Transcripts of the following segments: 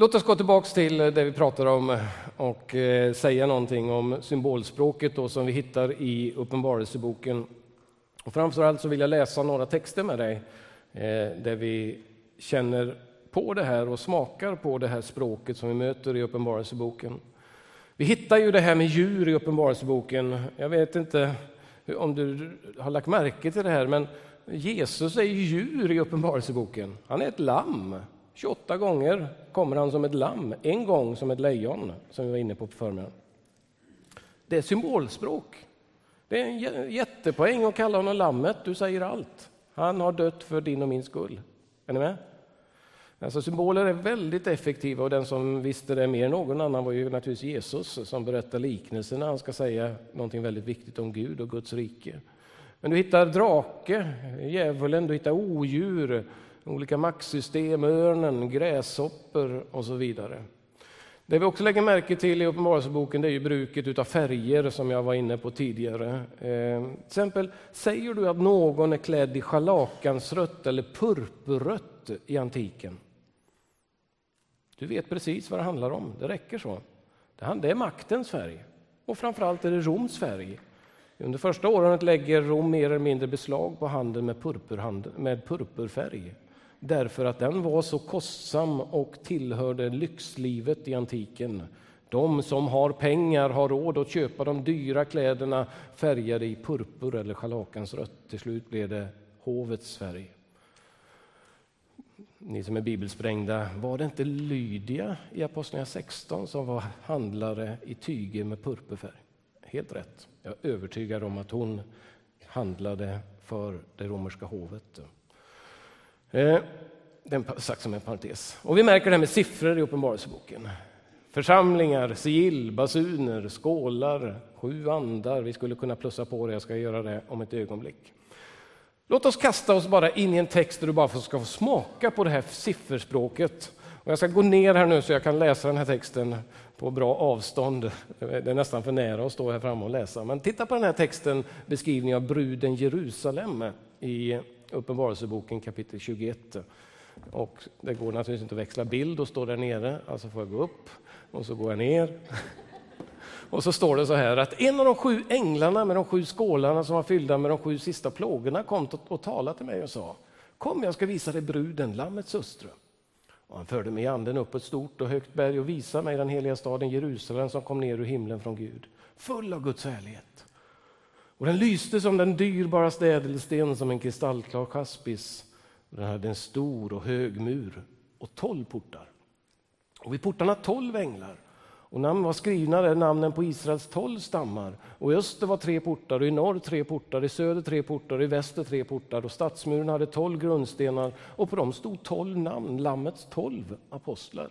Låt oss gå tillbaka till eh, det vi pratade om eh, och eh, säga någonting om symbolspråket då, som vi hittar i Uppenbarelseboken. Och framför allt så vill jag läsa några texter med dig där vi känner på det här och smakar på det här språket som vi möter i Uppenbarelseboken. Vi hittar ju det här med djur i Uppenbarelseboken. Jag vet inte om du har lagt märke till det här, men Jesus är ju djur i Uppenbarelseboken. Han är ett lamm. 28 gånger kommer han som ett lamm, en gång som ett lejon, som vi var inne på på förmiddagen. Det är symbolspråk. Det är en jättepoäng att kalla honom lammet. Du säger allt. Han har dött för din och min skull. Är ni med? Alltså symboler är väldigt effektiva och den som visste det mer än någon annan var ju naturligtvis Jesus som berättar liknelser när han ska säga någonting väldigt viktigt om Gud och Guds rike. Men du hittar drake, djävulen, du hittar odjur, olika maktsystem, örnen, gräshoppor och så vidare. Det vi också lägger märke till i Uppenbarelseboken är ju bruket av färger som jag var inne på tidigare. Eh, till exempel, säger du att någon är klädd i scharlakansrött eller purpurrött i antiken? Du vet precis vad det handlar om, det räcker så. Det är maktens färg och framförallt är det Roms färg. Under första året lägger Rom mer eller mindre beslag på handeln med, med purpurfärg därför att den var så kostsam och tillhörde lyxlivet i antiken. De som har pengar har råd att köpa de dyra kläderna färgade i purpur eller scharlakansrött. Till slut blev det hovets färg. Ni som är bibelsprängda, var det inte Lydia i Apostlagärningarna 16 som var handlare i tyger med purpurfärg? Helt rätt. Jag är övertygad om att hon handlade för det romerska hovet. Eh, den sagt som en parentes. Och vi märker det här med siffror i Uppenbarelseboken. Församlingar, sigill, basuner, skålar, sju andar. Vi skulle kunna plussa på det, jag ska göra det om ett ögonblick. Låt oss kasta oss bara in i en text där du bara ska få smaka på det här sifferspråket. Och jag ska gå ner här nu så jag kan läsa den här texten på bra avstånd. Det är nästan för nära att stå här framme och läsa. Men titta på den här texten, beskrivning av bruden Jerusalem i Uppenbarelseboken kapitel 21. Och det går naturligtvis inte att växla bild och stå där nere, alltså får jag gå upp och så går jag ner. Och så står det så här att en av de sju änglarna med de sju skålarna som var fyllda med de sju sista plågorna kom och talade till mig och sa Kom, jag ska visa dig bruden, Lammets hustru. Och han förde mig i anden upp ett stort och högt berg och visade mig den heliga staden Jerusalem som kom ner ur himlen från Gud, full av Guds härlighet. Och den lyste som den dyrbaraste ädelsten, som en kristallklar kaspis. Den hade en stor och hög mur och tolv portar. Och vid portarna tolv änglar. Och namn var skrivna där namnen på Israels tolv stammar. Och i öster var tre portar, och i norr tre portar, i söder tre portar, och i väster tre portar. Och stadsmuren hade tolv grundstenar, och på dem stod tolv namn, Lammets tolv apostlar.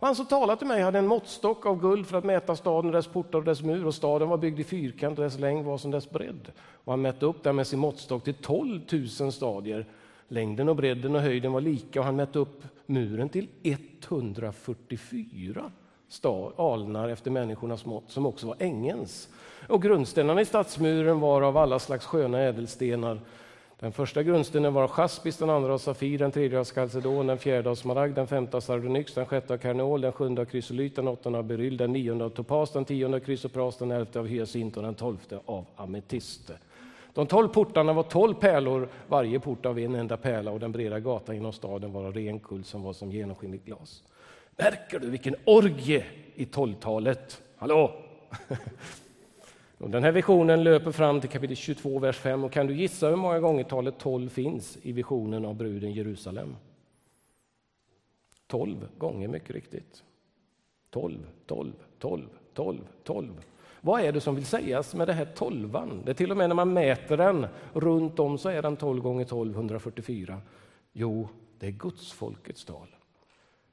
Och han som talade till mig hade en måttstock av guld för att mäta staden, dess portar och dess mur. Och staden var byggd i fyrkant och dess längd var som dess bredd. Och han mätte upp den med sin måttstock till 12 000 stadier. Längden och bredden och höjden var lika och han mätte upp muren till 144 alnar efter människornas mått, som också var ängens. Och grundstenarna i stadsmuren var av alla slags sköna ädelstenar den första grundstenen var jaspis, den andra av safir, den tredje av skalcedon, den fjärde av smaragd, den femte av sardonyx, den sjätte av karneol, den sjunde av krysolit, den åttonde av beryll, den nionde av topas, den tionde av krysopras, den elfte av hyacint och den tolfte av ametist. De tolv portarna var tolv pärlor, varje port av en enda pärla och den breda gatan genom staden var av ren kull som var som genomskinligt glas. Märker du vilken orgie i tolvtalet? Hallå! Och den här visionen löper fram till kapitel 22, vers 5. Och kan du gissa hur många gånger talet 12 finns i visionen av bruden Jerusalem? 12 gånger, mycket riktigt. 12, 12, 12, 12, 12. Vad är det som vill sägas med det här tolvan? Det är till och med när man mäter den runt om så är den 12 gånger 12, 144. Jo, det är Guds folkets tal.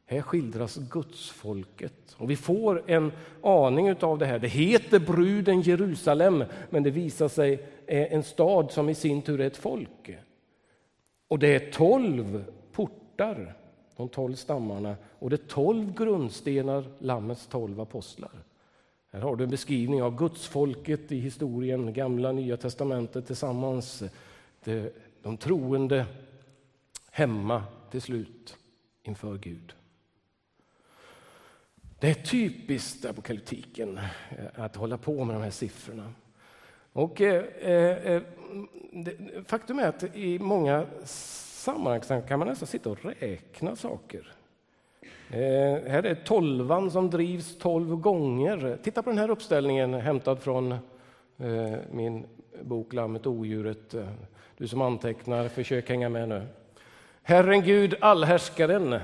Här skildras gudsfolket och vi får en aning av det här. Det heter bruden Jerusalem, men det visar sig är en stad som i sin tur är ett folk. Och det är tolv portar, de tolv stammarna, och det är tolv grundstenar, Lammets tolv apostlar. Här har du en beskrivning av gudsfolket i historien, Gamla Nya testamentet tillsammans. De troende hemma till slut inför Gud. Det är typiskt apokalyptiken eh, att hålla på med de här siffrorna. Och, eh, eh, eh faktum är att i många sammanhang kan man nästan sitta och räkna saker. Eh, här är tolvan som drivs tolv gånger. Titta på den här uppställningen hämtad från eh, min bok Lammet och odjuret. Eh, du som antecknar, försök hänga med nu. Herren Gud, allhärskaren.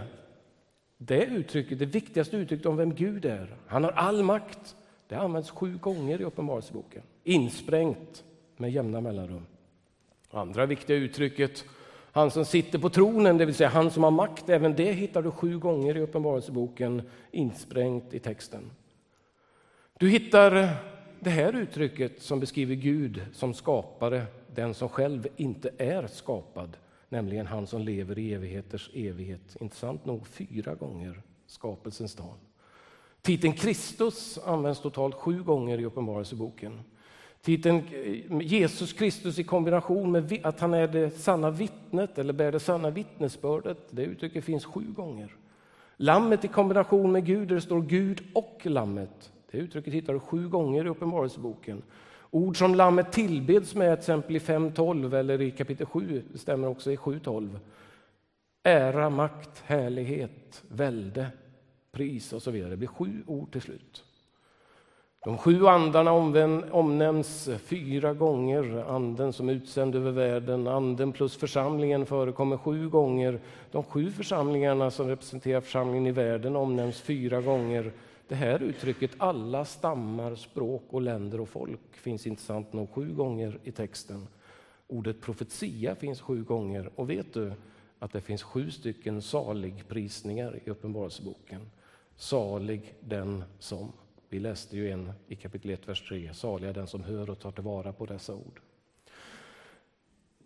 Det uttrycket, det viktigaste uttrycket om vem Gud är. Han har all makt. Det används sju gånger i Uppenbarelseboken. Insprängt med jämna mellanrum. Andra viktiga uttrycket, han som sitter på tronen, det vill säga han som har makt, även det hittar du sju gånger i Uppenbarelseboken insprängt i texten. Du hittar det här uttrycket som beskriver Gud som skapare, den som själv inte är skapad, nämligen han som lever i evigheters evighet. Intressant nog fyra gånger skapelsens dag. Titeln Kristus används totalt sju gånger i Uppenbarelseboken. Titeln eh, Jesus Kristus i kombination med att han är det sanna vittnet eller bär det sanna vittnesbördet, det uttrycket finns sju gånger. Lammet i kombination med Gud, där det står Gud och Lammet. Det uttrycket hittar du sju gånger i Uppenbarelseboken. Ord som Lammet tillbeds med, till exempel i 5.12 eller i kapitel 7, stämmer också i 7.12. Ära, makt, härlighet, välde, pris och så vidare. Det blir sju ord till slut. De sju andarna omnämns fyra gånger. Anden som utsänd över världen, anden plus församlingen förekommer sju gånger. De sju församlingarna som representerar församlingen i världen omnämns fyra gånger. Det här uttrycket alla stammar, språk och länder och folk finns intressant nog sju gånger i texten. Ordet profetia finns sju gånger och vet du att det finns sju stycken saligprisningar i Uppenbarelseboken. Salig den som. Vi läste ju en i kapitel 1, vers 3. Salig är den som hör och tar tillvara på dessa ord.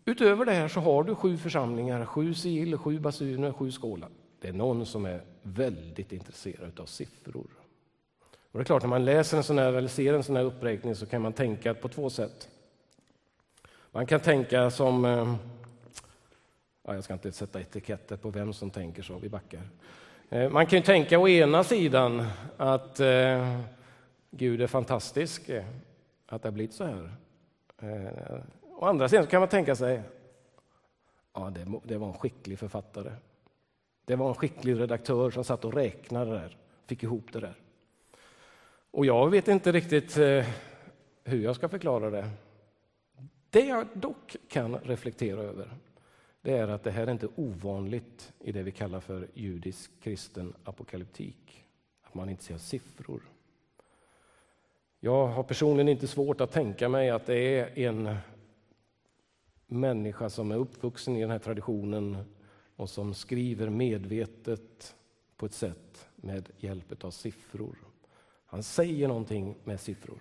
Utöver det här så har du sju församlingar, sju sigill, sju basuner, sju skålar. Det är någon som är väldigt intresserad av siffror. Och det är klart, när man läser en sån här, eller ser en sån här uppräkning så kan man tänka på två sätt. Man kan tänka som... Eh, ja, jag ska inte sätta etiketter på vem som tänker så, vi backar. Eh, man kan ju tänka å ena sidan att eh, Gud är fantastisk, eh, att det har blivit så här. Eh, å andra sidan kan man tänka sig, ja det, det var en skicklig författare. Det var en skicklig redaktör som satt och räknade där, fick ihop det där. Och jag vet inte riktigt eh, hur jag ska förklara det. Det jag dock kan reflektera över det är att det här är inte ovanligt i det vi kallar för judisk kristen apokalyptik. Att man inte ser siffror. Jag har personligen inte svårt att tänka mig att det är en människa som är uppvuxen i den här traditionen och som skriver medvetet på ett sätt med hjälp av siffror. Han säger någonting med siffror.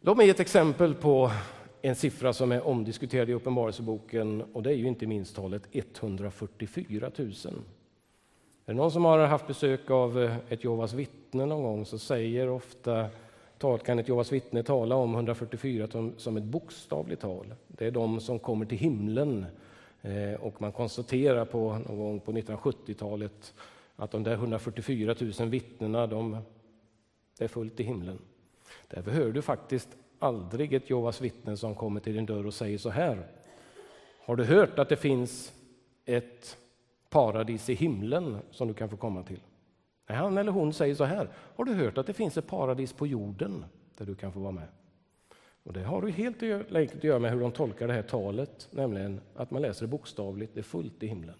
Låt mig ge ett exempel på en siffra som är omdiskuterad i Uppenbarelseboken och det är ju inte minst talet 144 000. Är det någon som har haft besök av eh, ett Jehovas vittne någon gång så säger ofta kan ett Jehovas vittne tala om 144 som ett bokstavligt tal. Det är de som kommer till himlen eh, och man konstaterar på någon gång på 1970-talet att de där 144 000 vittnena, de, det är fullt i himlen. Därför hör du faktiskt aldrig ett Jehovas vittne som kommer till din dörr och säger så här. Har du hört att det finns ett paradis i himlen som du kan få komma till? Nej, han eller hon säger så här. Har du hört att det finns ett paradis på jorden där du kan få vara med? Och Det har du helt enkelt att göra med hur de tolkar det här talet, nämligen att man läser det bokstavligt, det är fullt i himlen.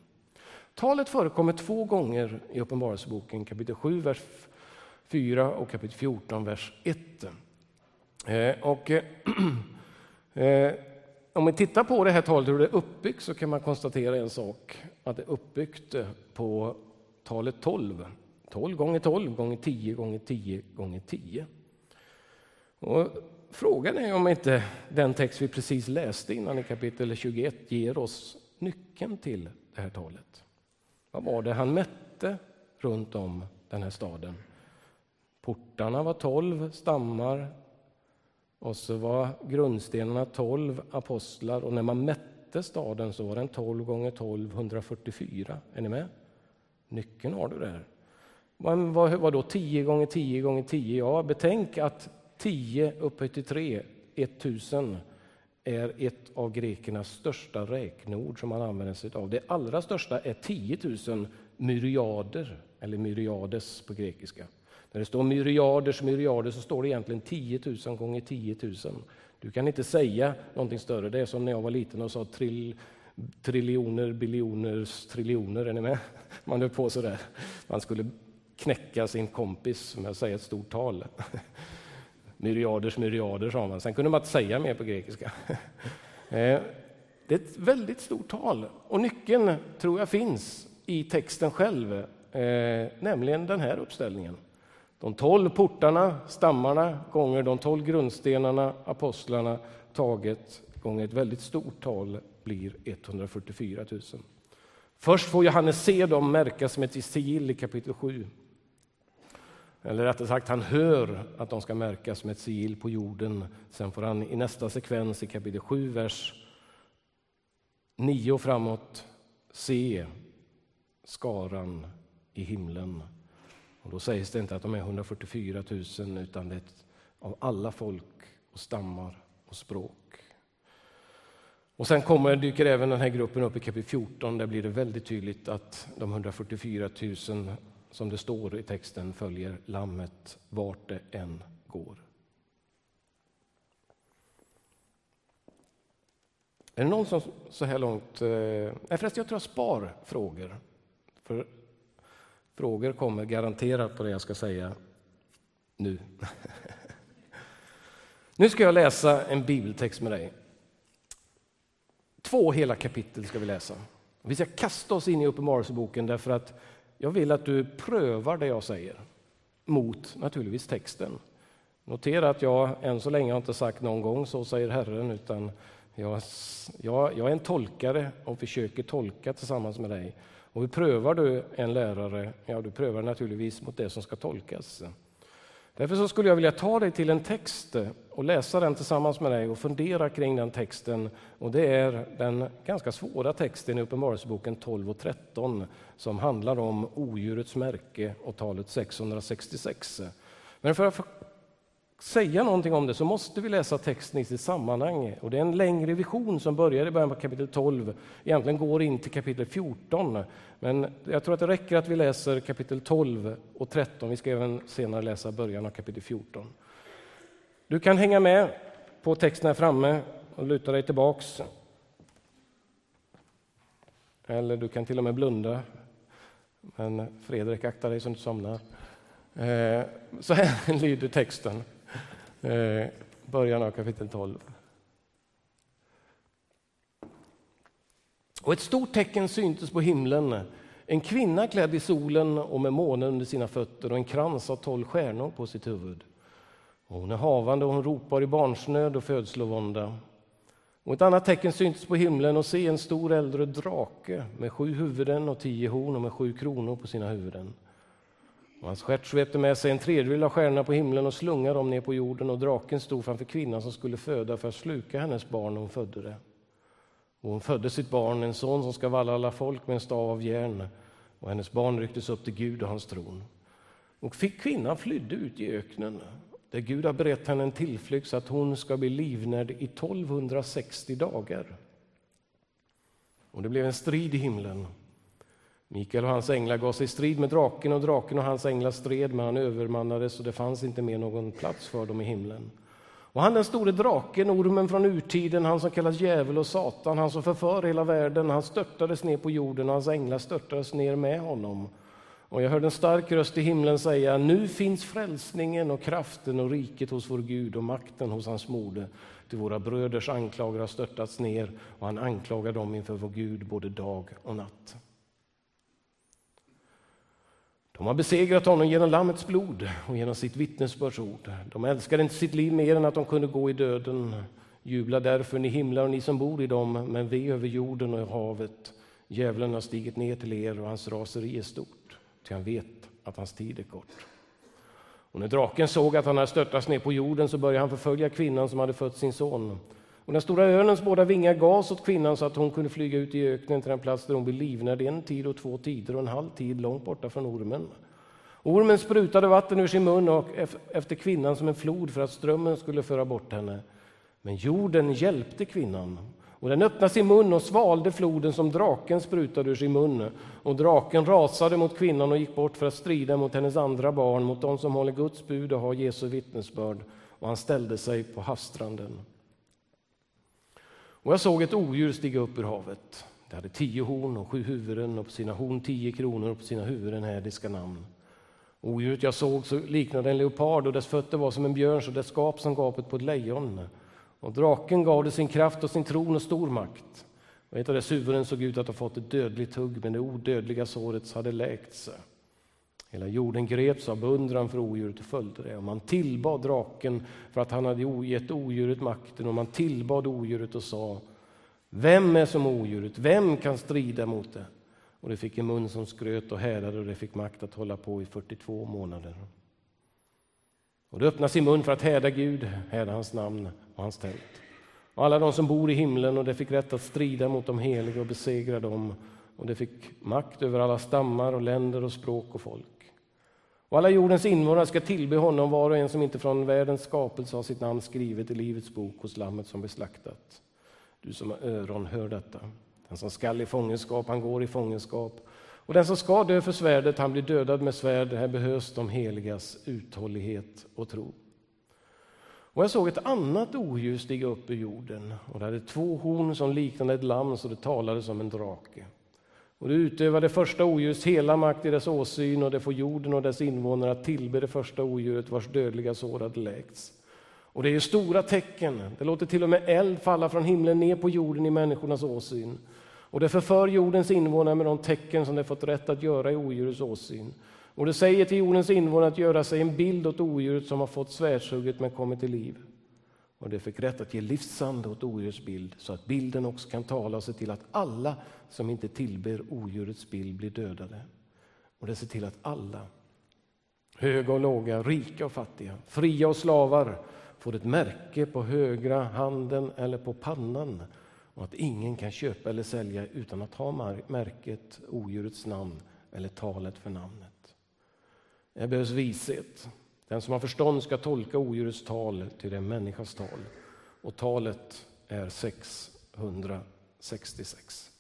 Talet förekommer två gånger i Uppenbarelseboken, kapitel 7, vers 4 och kapitel 14, vers 1. Eh, och, eh, eh, om vi tittar på det här talet, hur det är uppbyggt, så kan man konstatera en sak. Att det är uppbyggt på talet 12. 12 gånger 12 gånger 10 gånger 10 gånger 10. Och frågan är om inte den text vi precis läste innan i kapitel 21 ger oss nyckeln till det här talet. Vad var det han mätte runt om den här staden? Portarna var 12 stammar, och så var grundstenarna 12 apostlar och när man mätte staden så var den 12 gånger 12, 144. Är ni med? Nyckeln har du där. Men vad, vad då 10 gånger 10 gånger 10? Ja, betänk att 10 upphöjt till 3, 1000, är ett av grekernas största räkneord som man använder sig av. Det allra största är 10 000 myriader, eller myriades på grekiska. När det står myriaders myriader så står det egentligen 10 000 gånger 10 000. Du kan inte säga någonting större. Det är som när jag var liten och sa trill, triljoner, biljoners, triljoner. Är ni med? Man höll på så där. Man skulle knäcka sin kompis med att säga ett stort tal. Myriaders myriader, sa man. Sen kunde man inte säga mer på grekiska. Eh, det är ett väldigt stort tal och nyckeln tror jag finns i texten själv, eh, nämligen den här uppställningen. De tolv portarna, stammarna, gånger de tolv grundstenarna, apostlarna, taget gånger ett väldigt stort tal blir 144 000. Först får Johannes se dem märkas med ett sigill i kapitel 7. Eller rättare sagt, han hör att de ska märkas med ett sigill på jorden. Sen får han i nästa sekvens i kapitel 7, vers 9 och framåt se skaran i himlen. Och då sägs det inte att de är 144 000 utan det är av alla folk och stammar och språk. Och sen kommer, dyker även den här gruppen upp i kapitel 14. Där blir det väldigt tydligt att de 144 000 som det står i texten följer lammet vart det än går. Är det någon som så här långt... Eh, Nej, förresten, jag tror jag spar frågor. För frågor kommer garanterat på det jag ska säga nu. nu ska jag läsa en bibeltext med dig. Två hela kapitel ska vi läsa. Vi ska kasta oss in i Uppenbarelseboken därför att jag vill att du prövar det jag säger mot naturligtvis texten. Notera att jag än så länge har inte sagt någon gång så säger Herren utan jag, jag, jag är en tolkare och försöker tolka tillsammans med dig. Och hur prövar du en lärare? Ja, du prövar naturligtvis mot det som ska tolkas. Därför så skulle jag vilja ta dig till en text och läsa den tillsammans med dig och fundera kring den texten. Och det är den ganska svåra texten i Uppenbarelseboken 12 och 13 som handlar om odjurets märke och talet 666. Men för att säga någonting om det så måste vi läsa texten i sitt sammanhang. Och det är en längre vision som börjar i början på kapitel 12, egentligen går in till kapitel 14. Men jag tror att det räcker att vi läser kapitel 12 och 13. Vi ska även senare läsa början av kapitel 14. Du kan hänga med på texten här framme och luta dig tillbaks. Eller du kan till och med blunda. Men Fredrik, akta dig så du inte somnar. Eh, så här lyder texten. Eh, början av kapitel 12. Och ett stort tecken syntes på himlen. En kvinna klädd i solen och med månen under sina fötter och en krans av tolv stjärnor på sitt huvud. Och hon är havande och hon ropar i barnsnöd och födslovånda. Och ett annat tecken syntes på himlen och se en stor äldre drake med sju huvuden och tio horn och med sju kronor på sina huvuden. Och hans stjärt svepte med sig en tredjedel av stjärnorna på himlen och slungade dem ner på jorden och draken stod framför kvinnan som skulle föda för att sluka hennes barn när hon födde det. Och hon födde sitt barn, en son som ska valla alla folk med en stav av järn och hennes barn rycktes upp till Gud och hans tron. Och fick kvinnan flydde ut i öknen där Gud har berett henne en tillflykt så att hon ska bli livnärd i 1260 dagar. Och det blev en strid i himlen Mikael och hans änglar gav sig i strid med draken och draken och hans änglar stred men han övermannades och det fanns inte mer någon plats för dem i himlen. Och han den store draken, ormen från urtiden, han som kallas djävul och satan, han som förför hela världen, han störtades ner på jorden och hans änglar störtades ner med honom. Och jag hörde en stark röst i himlen säga, nu finns frälsningen och kraften och riket hos vår Gud och makten hos hans moder. Till våra bröders anklagare har störtats ner och han anklagar dem inför vår Gud både dag och natt. De har besegrat honom genom Lammets blod och genom sitt vittnesbördsord. De älskade inte sitt liv mer än att de kunde gå i döden. Jubla därför, ni himlar och ni som bor i dem, men ve över jorden och havet. Djävulen har stigit ner till er och hans raseri är stort, ty han vet att hans tid är kort. Och när draken såg att han hade störtats ner på jorden så började han förfölja kvinnan som hade fött sin son. Och den stora örnens båda vingar gavs åt kvinnan så att hon kunde flyga ut i öknen till den plats där hon blev livnärd en tid och två tider och en halv tid långt borta från ormen. Ormen sprutade vatten ur sin mun och efter kvinnan som en flod för att strömmen skulle föra bort henne. Men jorden hjälpte kvinnan och den öppnade sin mun och svalde floden som draken sprutade ur sin mun. Och draken rasade mot kvinnan och gick bort för att strida mot hennes andra barn, mot de som håller Guds bud och har Jesu vittnesbörd. Och han ställde sig på havsstranden. Och jag såg ett odjur stiga upp ur havet. Det hade tio horn och sju huvuden och på sina horn tio kronor och på sina huvuden hädiska namn. Odjuret jag såg så liknade en leopard och dess fötter var som en björns och dess skap som gapet på ett lejon. Och draken gav det sin kraft och sin tron och stor makt. Och ett av dess huvuden såg ut att ha fått ett dödligt hugg, men det odödliga såret hade läkt sig. Hela jorden greps av beundran för odjuret och följde det. Och man tillbad draken för att han hade gett odjuret makten och man tillbad odjuret och sa Vem är som odjuret? Vem kan strida mot det? Och det fick en mun som skröt och härdade och det fick makt att hålla på i 42 månader. Och det öppnade sin mun för att häda Gud, häda hans namn och hans tält. Och alla de som bor i himlen och det fick rätt att strida mot de heliga och besegra dem och det fick makt över alla stammar och länder och språk och folk. Och alla jordens invånare ska tillbe honom, var och en som inte från världens skapelse har sitt namn skrivet i Livets bok hos Lammet som beslaktat. Du som har öron, hör detta. Den som skall i fångenskap, han går i fångenskap. Och den som ska dö för svärdet, han blir dödad med svärd. Här behövs de heligas uthållighet och tro. Och jag såg ett annat odjur stiga upp ur jorden och det hade två horn som liknade ett lamm så det talade som en drake. Och det första odjurets hela makt i dess åsyn och det får jorden och dess invånare att tillbe det första odjuret vars dödliga sår hade läkts. Och det är stora tecken. Det låter till och med eld falla från himlen ner på jorden i människornas åsyn. Och det förför jordens invånare med de tecken som de fått rätt att göra i odjurets åsyn. Och det säger till jordens invånare att göra sig en bild åt odjuret som har fått svärdshugget men kommit till liv. Och det fick rätt att ge livsande åt odjurets bild så att bilden också kan tala och se till att alla som inte tillber odjurets bild blir dödade. Och det ser till att alla, höga och låga, rika och fattiga, fria och slavar får ett märke på högra handen eller på pannan och att ingen kan köpa eller sälja utan att ha märket odjurets namn eller talet för namnet. Det behövs vishet. Den som har förstånd ska tolka odjurets tal till en människas tal. Och talet är 666.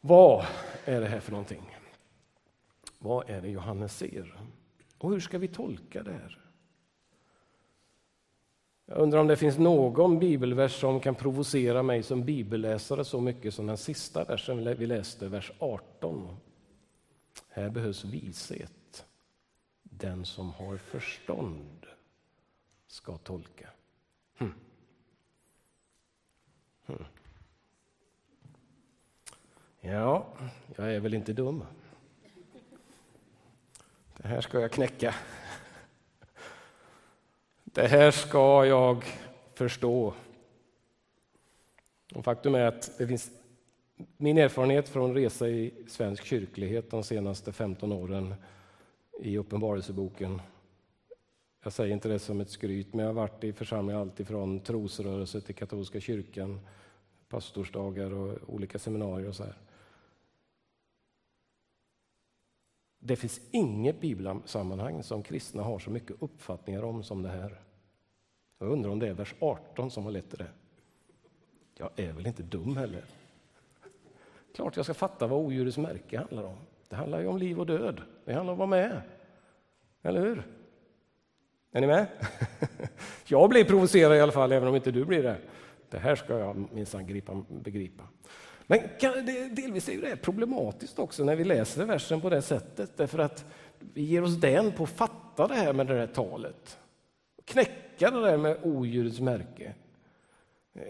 Vad är det här för någonting? Vad är det Johannes ser? Och hur ska vi tolka det här? Jag undrar om det finns någon bibelvers som kan provocera mig som bibelläsare så mycket som den sista versen vi läste, vers 18. Här behövs vishet. Den som har förstånd ska tolka. Hm. Hm. Ja, jag är väl inte dum. Det här ska jag knäcka. Det här ska jag förstå. Och faktum är att det finns min erfarenhet från resa i svensk kyrklighet de senaste 15 åren i Uppenbarelseboken. Jag säger inte det som ett skryt, men jag har varit i församlingar alltifrån trosrörelse till katolska kyrkan, pastorsdagar och olika seminarier och så här. Det finns inget bibelsammanhang som kristna har så mycket uppfattningar om som det här. Jag undrar om det är vers 18 som har lett till det. Jag är väl inte dum heller. Klart jag ska fatta vad odjurets märke handlar om. Det handlar ju om liv och död. Det handlar om att vara med. Eller hur? Är ni med? Jag blir provocerad i alla fall, även om inte du blir det. Det här ska jag minsann begripa. Men delvis är det problematiskt också när vi läser versen på det sättet, därför att vi ger oss den på att fatta det här med det här talet. Knäcka det där med odjurets märke.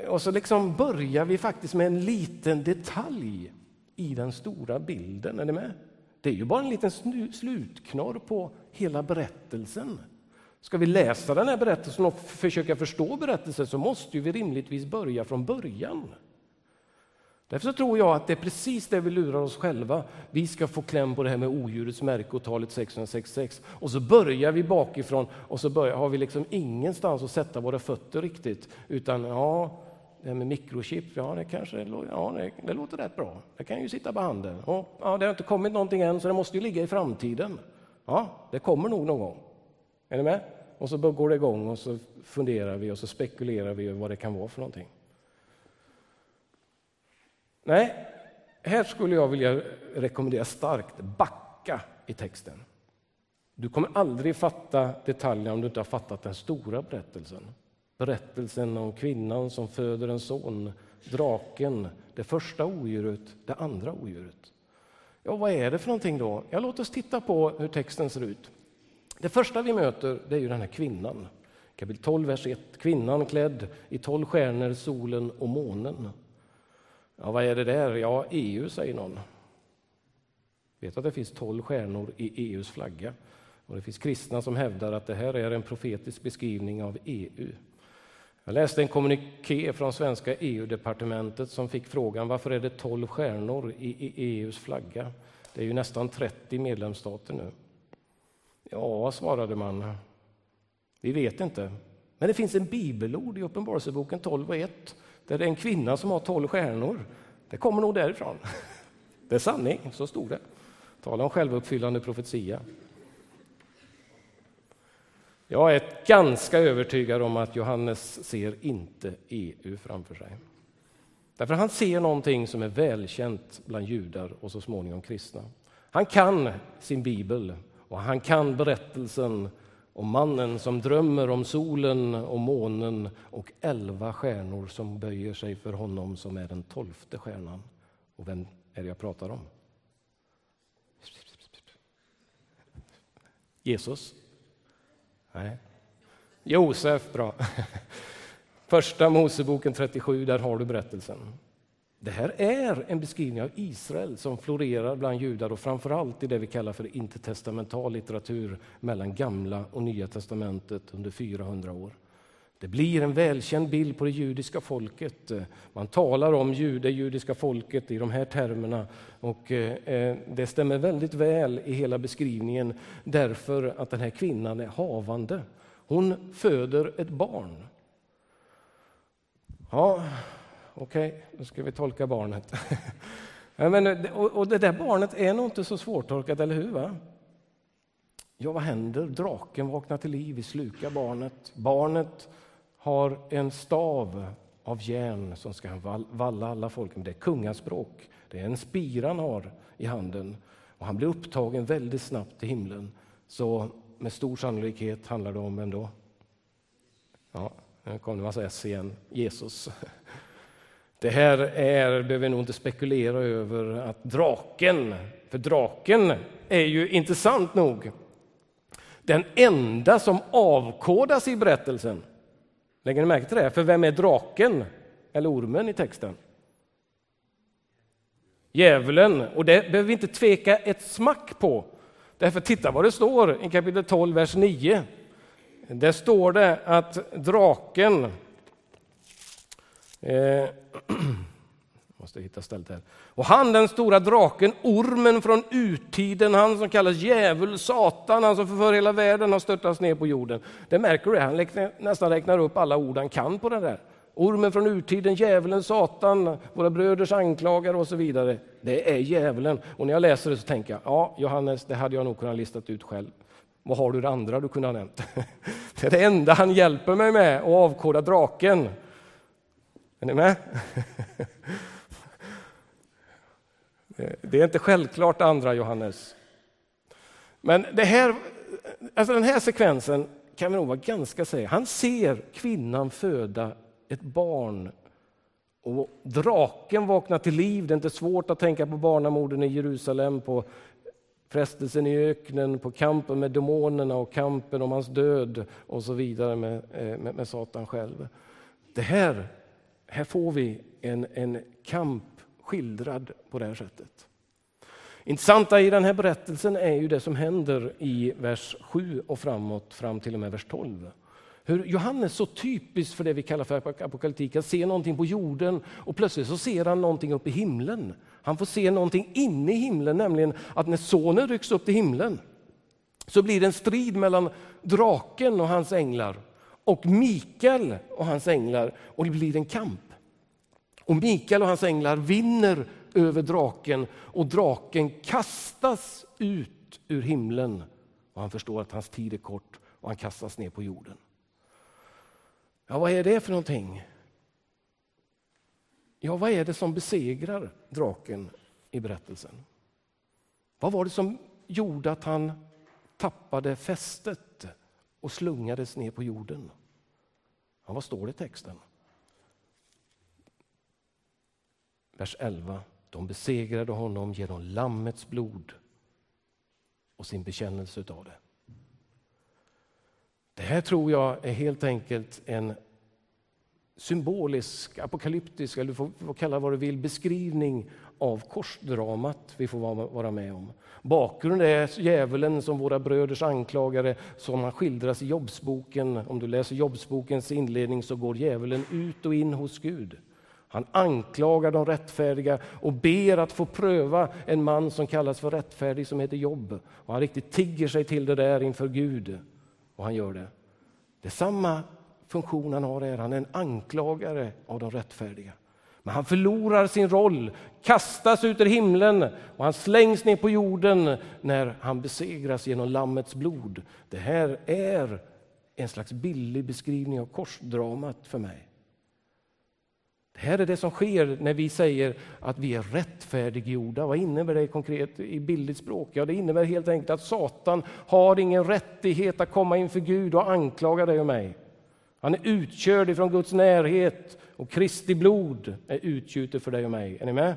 Och så liksom börjar vi faktiskt med en liten detalj i den stora bilden. Är ni med? Det är ju bara en liten slutknorr på hela berättelsen. Ska vi läsa den här berättelsen och försöka förstå berättelsen så måste vi rimligtvis börja från början. Därför så tror jag att det är precis det vi lurar oss själva. Vi ska få kläm på det här med odjurets märke och talet 666. Och så börjar vi bakifrån och så börjar, har vi liksom ingenstans att sätta våra fötter riktigt. Utan ja, det här med mikrochip, ja det kanske ja, det, det låter rätt bra. Det kan ju sitta på handen. Och, ja, det har inte kommit någonting än, så det måste ju ligga i framtiden. Ja, det kommer nog någon gång. Är ni med? Och så går det igång och så funderar vi och så spekulerar vi över vad det kan vara för någonting. Nej, här skulle jag vilja rekommendera starkt, backa i texten. Du kommer aldrig fatta detaljerna om du inte har fattat den stora berättelsen. Berättelsen om kvinnan som föder en son, draken, det första odjuret, det andra odjuret. Ja, vad är det för någonting då? Ja, låt oss titta på hur texten ser ut. Det första vi möter det är ju den här kvinnan. Kapitel 12, vers 1. Kvinnan klädd i tolv stjärnor, solen och månen. Ja, vad är det där? Ja, EU, säger någon. Vet att det finns tolv stjärnor i EUs flagga. Och det finns kristna som hävdar att det här är en profetisk beskrivning av EU. Jag läste en kommuniké från svenska EU-departementet som fick frågan varför är det tolv stjärnor i EUs flagga? Det är ju nästan 30 medlemsstater nu. Ja, svarade man. Vi vet inte. Men det finns en bibelord i Uppenbarelseboken 12 och 1 där det är en kvinna som har tolv stjärnor. Det kommer nog därifrån. Det är sanning, så stod det. Tala om självuppfyllande profetia. Jag är ganska övertygad om att Johannes ser inte EU framför sig. Därför han ser någonting som är välkänt bland judar och så småningom kristna. Han kan sin bibel och han kan berättelsen om mannen som drömmer om solen och månen och elva stjärnor som böjer sig för honom som är den tolfte stjärnan. Och vem är det jag pratar om? Jesus? Nej. Josef, bra. Första Moseboken 37, där har du berättelsen. Det här är en beskrivning av Israel som florerar bland judar och framförallt i det vi kallar för intertestamental litteratur mellan Gamla och Nya testamentet under 400 år. Det blir en välkänd bild på det judiska folket. Man talar om det judiska folket i de här termerna och eh, det stämmer väldigt väl i hela beskrivningen därför att den här kvinnan är havande. Hon föder ett barn. Ja, okej, okay, då ska vi tolka barnet. Men, och det där barnet är nog inte så svårtolkat, eller hur? Va? Ja, vad händer? Draken vaknar till liv, vi slukar barnet. Barnet har en stav av järn som ska valla alla folk. Det är kungaspråk. Det är en spira han har i handen. Och han blir upptagen väldigt snabbt till himlen. Så med stor sannolikhet handlar det om ändå. Ja, nu kom det en massa S igen. Jesus. Det här är, behöver vi nog inte spekulera över, att draken, för draken är ju intressant nog den enda som avkodas i berättelsen. Lägger ni märke till det? För vem är draken eller ormen i texten? Djävulen, och det behöver vi inte tveka ett smack på. Därför titta vad det står i kapitel 12, vers 9. Där står det att draken eh, måste hitta stället här. Och han den stora draken, ormen från urtiden, han som kallas djävul, Satan, han som förför hela världen har störtats ner på jorden. Det märker du, han räknar, nästan räknar upp alla ord han kan på det där. Ormen från urtiden, djävulen, Satan, våra bröders anklagare och så vidare. Det är djävulen. Och när jag läser det så tänker jag, ja Johannes, det hade jag nog kunnat listat ut själv. Vad har du det andra du kunde ha nämnt? Det är det enda han hjälper mig med, att avkoda draken. Är ni med? Det är inte självklart andra Johannes. Men det här, alltså den här sekvensen kan vi nog vara ganska säkra Han ser kvinnan föda ett barn och draken vaknar till liv. Det är inte svårt att tänka på barnamorden i Jerusalem, på frestelsen i öknen, på kampen med demonerna och kampen om hans död och så vidare med, eh, med, med Satan själv. Det här, här får vi en, en kamp skildrad på det här sättet. Intressanta i den här berättelsen är ju det som händer i vers 7 och framåt fram till och med vers 12. Hur Johannes så typiskt för det vi kallar för apokalyptik, han ser någonting på jorden och plötsligt så ser han någonting uppe i himlen. Han får se någonting inne i himlen, nämligen att när sonen rycks upp till himlen så blir det en strid mellan draken och hans änglar och Mikael och hans änglar och det blir en kamp. Och Mikael och hans änglar vinner över draken och draken kastas ut ur himlen. Och han förstår att hans tid är kort och han kastas ner på jorden. Ja, vad är det för någonting? Ja, vad är det som besegrar draken i berättelsen? Vad var det som gjorde att han tappade fästet och slungades ner på jorden? Ja, vad står det i texten? Vers 11. De besegrade honom genom Lammets blod och sin bekännelse av det. Det här tror jag är helt enkelt en symbolisk, apokalyptisk, eller du får kalla vad du vill, beskrivning av korsdramat vi får vara med om. Bakgrunden är djävulen som våra bröders anklagare som han skildras i Jobbsboken. Om du läser Jobbsbokens inledning så går djävulen ut och in hos Gud. Han anklagar de rättfärdiga och ber att få pröva en man som kallas för rättfärdig som heter Jobb. Och han riktigt tigger sig till det där inför Gud. Och han gör det. Det är samma funktion han har är. Han är en anklagare av de rättfärdiga. Men han förlorar sin roll, kastas ut ur himlen och han slängs ner på jorden när han besegras genom Lammets blod. Det här är en slags billig beskrivning av korsdramat för mig. Det här är det som sker när vi säger att vi är rättfärdiggjorda. Vad innebär det konkret i bildligt språk? Ja, det innebär helt enkelt att Satan har ingen rättighet att komma inför Gud och anklaga dig och mig. Han är utkörd ifrån Guds närhet och Kristi blod är utgjutet för dig och mig. Är ni med?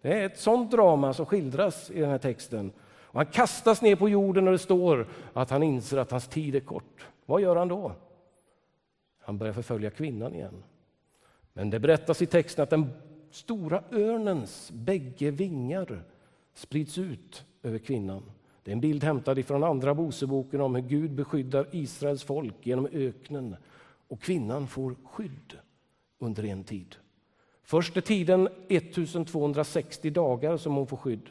Det är ett sånt drama som skildras i den här texten. Och han kastas ner på jorden och det står att han inser att hans tid är kort. Vad gör han då? Han börjar förfölja kvinnan igen. Men det berättas i texten att den stora örnens bägge vingar sprids ut över kvinnan. Det är en bild hämtad från Andra Moseboken om hur Gud beskyddar Israels folk genom öknen och kvinnan får skydd under en tid. Först är tiden 1260 dagar som hon får skydd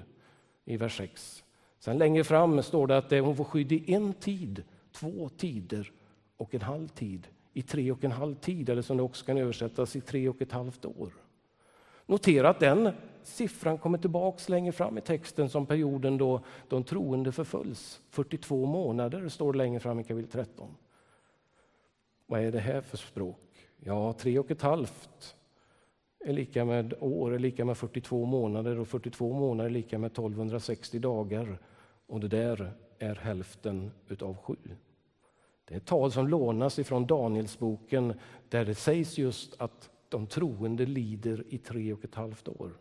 i vers 6. Sen längre fram står det att hon får skydd i en tid, två tider och en halv tid. I tre och en halv tid, eller som det också kan översättas i tre och ett halvt år. Notera att den siffran kommer tillbaks längre fram i texten som perioden då de troende förföljs. 42 månader står det längre fram i kapitel 13. Vad är det här för språk? Ja, tre och ett halvt är lika med år, är lika med 42 månader och 42 månader är lika med 1260 dagar. Och det där är hälften utav sju. Det är ett tal som lånas ifrån Danielsboken där det sägs just att de troende lider i tre och ett halvt år.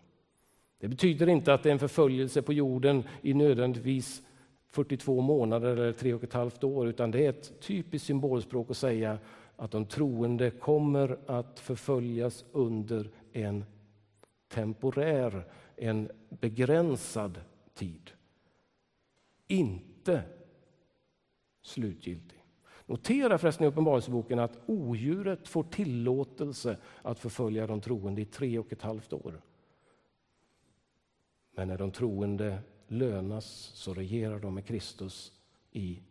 Det betyder inte att det är en förföljelse på jorden i nödvändigtvis 42 månader eller tre och ett halvt år, utan det är ett typiskt symbolspråk att säga att de troende kommer att förföljas under en temporär, en begränsad tid. Inte slutgiltig. Notera förresten i Uppenbarelseboken att odjuret får tillåtelse att förfölja de troende i tre och ett halvt år. Men när de troende lönas så regerar de med Kristus i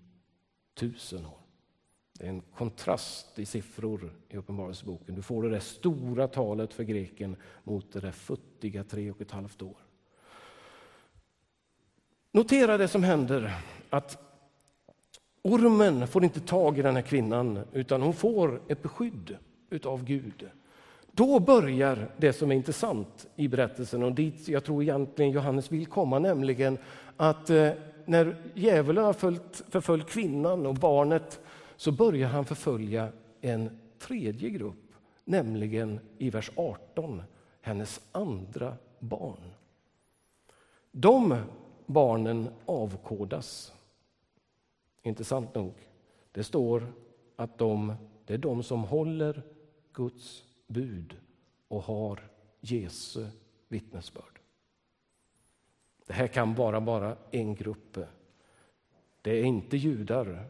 tusen år. Det är en kontrast i siffror i Uppenbarelseboken. Du får det där stora talet för greken mot det där futtiga tre och ett halvt år. Notera det som händer, att ormen får inte tag i den här kvinnan utan hon får ett beskydd utav Gud. Då börjar det som är intressant i berättelsen och dit jag tror egentligen Johannes vill komma, nämligen att eh, när djävulen har förföljt kvinnan och barnet så börjar han förfölja en tredje grupp, nämligen i vers 18, hennes andra barn. De barnen avkodas. Intressant nog. Det står att de, det är de som håller Guds bud och har Jesu vittnesbörd. Det här kan bara vara en grupp. Det är inte judar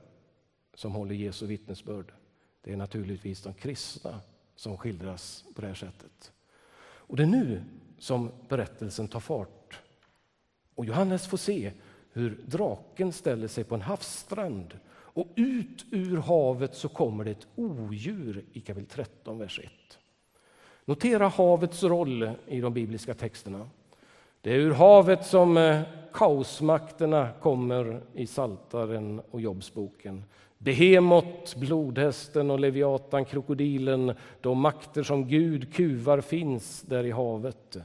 som håller Jesu vittnesbörd. Det är naturligtvis de kristna som skildras på det här sättet. Och det är nu som berättelsen tar fart. Och Johannes får se hur draken ställer sig på en havsstrand och ut ur havet så kommer det ett odjur i kapitel 13, vers 1. Notera havets roll i de bibliska texterna. Det är ur havet som eh, kaosmakterna kommer i Saltaren och Jobbsboken. Behemot, blodhästen och Leviatan, krokodilen, de makter som Gud kuvar finns där i havet.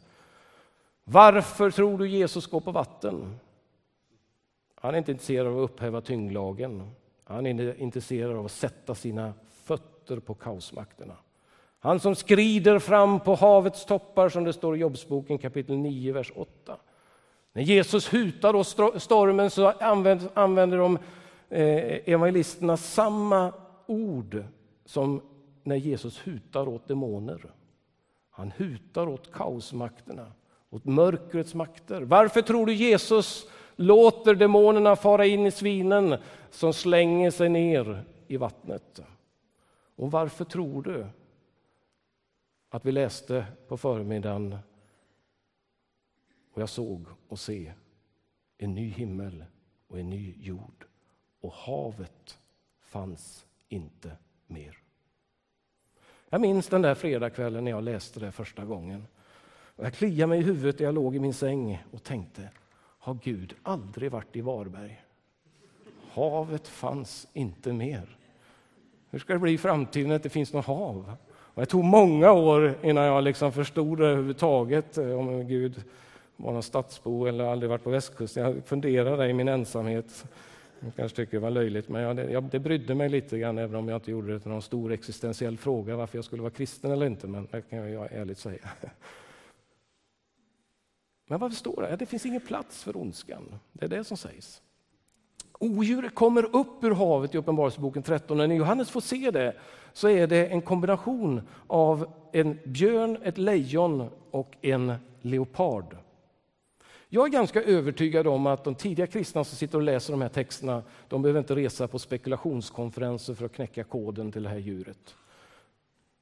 Varför tror du Jesus går på vatten? Han är inte intresserad av att upphäva tyngdlagen. Han är intresserad av att sätta sina fötter på kaosmakterna. Han som skrider fram på havets toppar, som det står i Jobbsboken kapitel 9, vers 8. När Jesus hutar åt stormen så använder de Eh, evangelisterna samma ord som när Jesus hutar åt demoner. Han hutar åt kaosmakterna, åt mörkrets makter. Varför tror du Jesus låter demonerna fara in i svinen som slänger sig ner i vattnet? Och varför tror du att vi läste på förmiddagen och jag såg och se en ny himmel och en ny jord och havet fanns inte mer. Jag minns den där fredagskvällen när jag läste det första gången. Jag kliade mig i huvudet när jag låg i min säng och tänkte, har Gud aldrig varit i Varberg? Havet fanns inte mer. Hur ska det bli i framtiden när det inte finns något hav? Och det tog många år innan jag liksom förstod det överhuvudtaget, eh, om Gud var någon stadsbo eller aldrig varit på västkusten. Jag funderade i min ensamhet. Jag kanske tycker det var löjligt, men jag, jag, det brydde mig lite grann, även om jag inte gjorde det till någon stor existentiell fråga varför jag skulle vara kristen eller inte, men det kan jag ärligt säga. Men vad står det? Det finns ingen plats för ondskan. Det är det som sägs. Odjuret kommer upp ur havet i Uppenbarelseboken 13. När Johannes får se det så är det en kombination av en björn, ett lejon och en leopard. Jag är ganska övertygad om att de tidiga kristna som sitter och läser de här texterna, de behöver inte resa på spekulationskonferenser för att knäcka koden till det här djuret.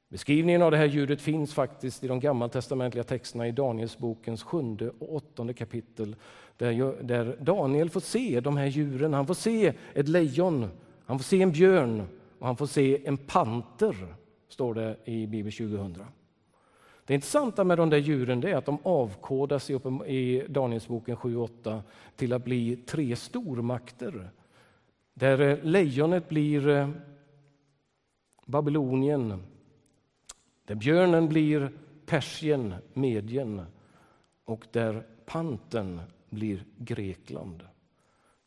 Beskrivningen av det här djuret finns faktiskt i de gammaltestamentliga texterna i Danielsbokens sjunde och åttonde kapitel där Daniel får se de här djuren. Han får se ett lejon, han får se en björn och han får se en panter, står det i Bibel 2000. Det intressanta med de där djuren är att de avkodas i Danielsboken 7-8 till att bli tre stormakter. Där eh, lejonet blir eh, Babylonien, där björnen blir Persien, Medien och där panten blir Grekland.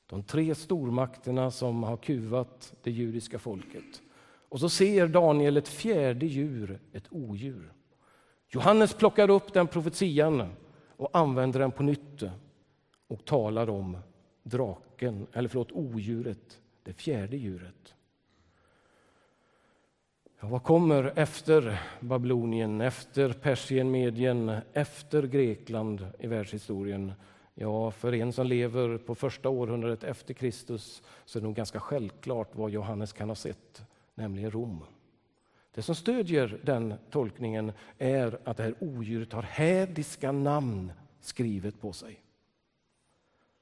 De tre stormakterna som har kuvat det judiska folket. Och så ser Daniel ett fjärde djur, ett odjur. Johannes plockar upp den profetian och använder den på nytt och talar om draken, eller förlåt, odjuret, det fjärde djuret. Ja, vad kommer efter Babylonien, efter Persien, Medien, efter Grekland i världshistorien? Ja, för en som lever på första århundradet efter Kristus så är det nog ganska självklart vad Johannes kan ha sett, nämligen Rom. Det som stödjer den tolkningen är att det här odjuret har hädiska namn skrivet på sig.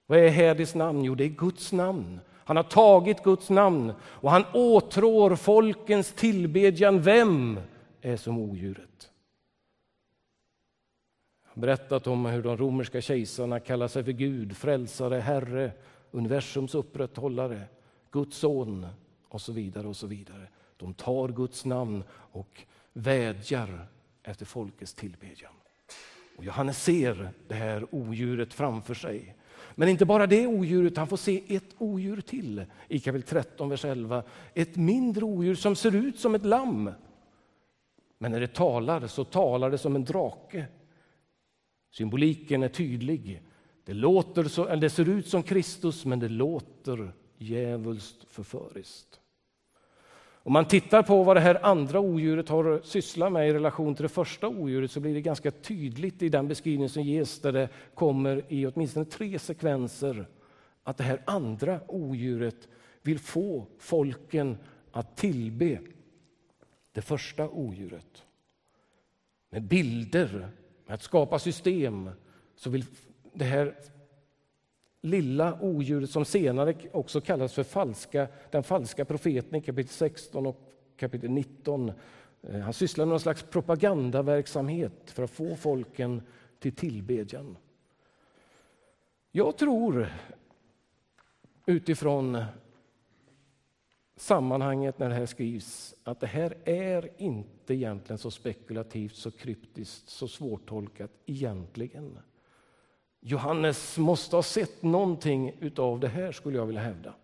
Vad är hädiskt namn? Jo, det är Guds namn. Han har tagit Guds namn och han åtrår folkens tillbedjan. Vem är som odjuret? Jag har berättat om hur de romerska kejsarna kallar sig för Gud, frälsare, Herre, universums upprätthållare, Guds son och så vidare. och så vidare. De tar Guds namn och vädjar efter folkets tillbedjan. Och Johannes ser det här odjuret framför sig. Men inte bara det odjuret, han får se ett odjur till i kapitel 13, vers 11. Ett mindre odjur som ser ut som ett lamm. Men när det talar så talar det som en drake. Symboliken är tydlig. Det, låter så, eller det ser ut som Kristus, men det låter djävulskt förföriskt. Om man tittar på vad det här andra odjuret har sysslat med i relation till det första odjuret så blir det ganska tydligt i den beskrivning som ges där det kommer i åtminstone tre sekvenser att det här andra odjuret vill få folken att tillbe det första odjuret. Med bilder, med att skapa system så vill det här lilla odjuret som senare också kallas för falska, den falska profeten i kapitel 16 och kapitel 19 eh, han sysslar med någon slags propagandaverksamhet för att få folken till tillbedjan. Jag tror utifrån sammanhanget när det här skrivs att det här är inte egentligen så spekulativt, så kryptiskt, så svårtolkat egentligen. Johannes måste ha sett någonting utav det här skulle jag vilja hävda.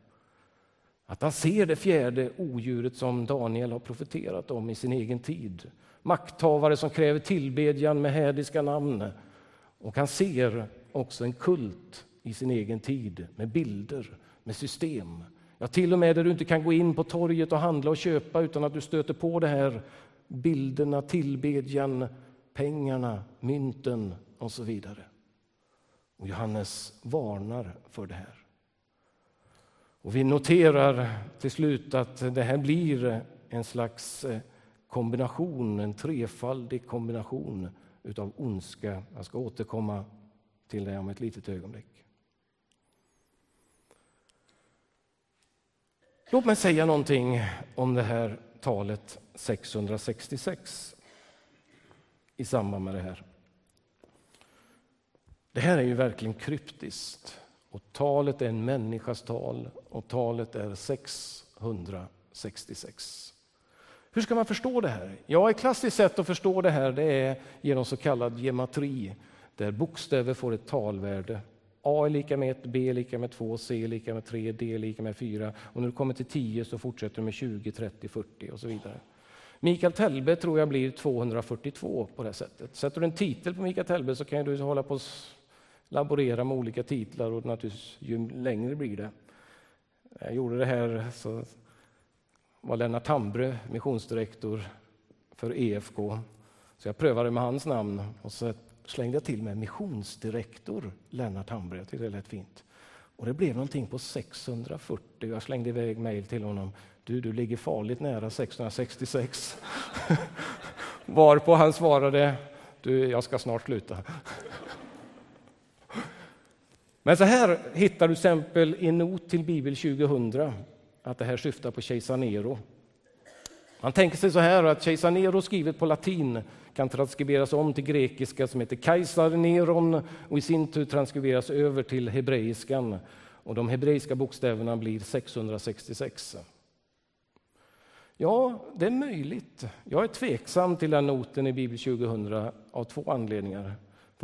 Att han ser det fjärde odjuret som Daniel har profeterat om i sin egen tid. Makthavare som kräver tillbedjan med hädiska namn. Och han ser också en kult i sin egen tid med bilder, med system. Ja, till och med där du inte kan gå in på torget och handla och köpa utan att du stöter på det här bilderna, tillbedjan, pengarna, mynten och så vidare. Och Johannes varnar för det här. Och vi noterar till slut att det här blir en slags eh, kombination, en trefaldig kombination utav ondska. Jag ska återkomma till det om ett litet ögonblick. Låt mig säga någonting om det här talet 666 i samband med det här. Det här är ju verkligen kryptiskt. Och talet är en människas tal och talet är 666. Hur ska man förstå det här? Ja, ett klassiskt sätt att förstå det här det är genom så kallad gematri, där bokstäver får ett talvärde. A är lika med 1, B är lika med 2, C är lika med 3, D är lika med 4 och när du kommer till 10 så fortsätter du med 20, 30, 40 och så vidare. Mikael Telbe tror jag blir 242 på det sättet. Sätter du en titel på Mikael Telbe så kan du hålla på laborera med olika titlar och naturligtvis ju längre blir det. Jag gjorde det här så var Lennart Tambre missionsdirektor för EFK. Så jag prövade med hans namn och så slängde jag till med missionsdirektor Lennart Tambre. Jag tyckte det lät fint. Och det blev någonting på 640. Jag slängde iväg mejl till honom. Du, du ligger farligt nära 666. Varpå han svarade, du, jag ska snart sluta. Men så här hittar du exempel i not till Bibel 2000 att det här syftar på kejsar Nero. Man tänker sig så här att kejsar Nero skrivet på latin kan transkriberas om till grekiska som heter Kajsar Neron och i sin tur transkriberas över till hebreiskan. Och de hebreiska bokstäverna blir 666. Ja, det är möjligt. Jag är tveksam till den noten i Bibel 2000 av två anledningar.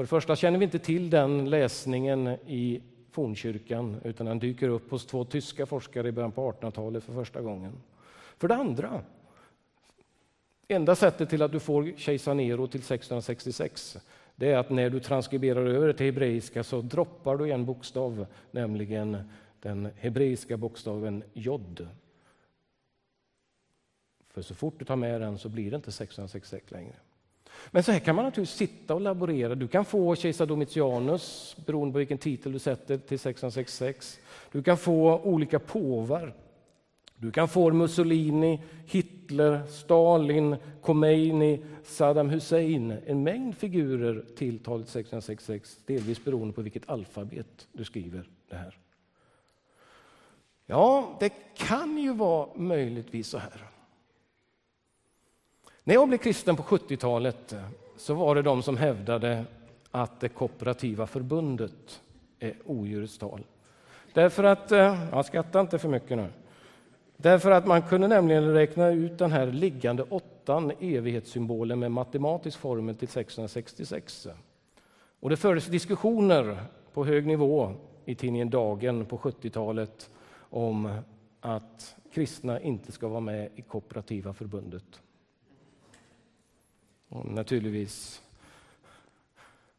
För det första känner vi inte till den läsningen i fornkyrkan utan den dyker upp hos två tyska forskare i början på 1800-talet för första gången. För det andra, enda sättet till att du får kejsar Nero till 1666 det är att när du transkriberar över till hebreiska så droppar du en bokstav, nämligen den hebreiska bokstaven jod. För så fort du tar med den så blir det inte 666 längre. Men så här kan man naturligtvis sitta och laborera. Du kan få kejsar Domitianus, beroende på vilken titel du sätter, till 1666. Du kan få olika påvar. Du kan få Mussolini, Hitler, Stalin, Khomeini, Saddam Hussein. En mängd figurer till talet 1666, delvis beroende på vilket alfabet du skriver det här. Ja, det kan ju vara möjligtvis så här när jag blev kristen på 70-talet eh, så var det de som hävdade att det kooperativa förbundet är odjurets tal. Därför att, eh, jag skrattar inte för mycket nu, därför att man kunde nämligen räkna ut den här liggande åttan, evighetssymbolen med matematisk formel till 666. Och det fördes diskussioner på hög nivå i tidningen Dagen på 70-talet om att kristna inte ska vara med i kooperativa förbundet. Och naturligtvis,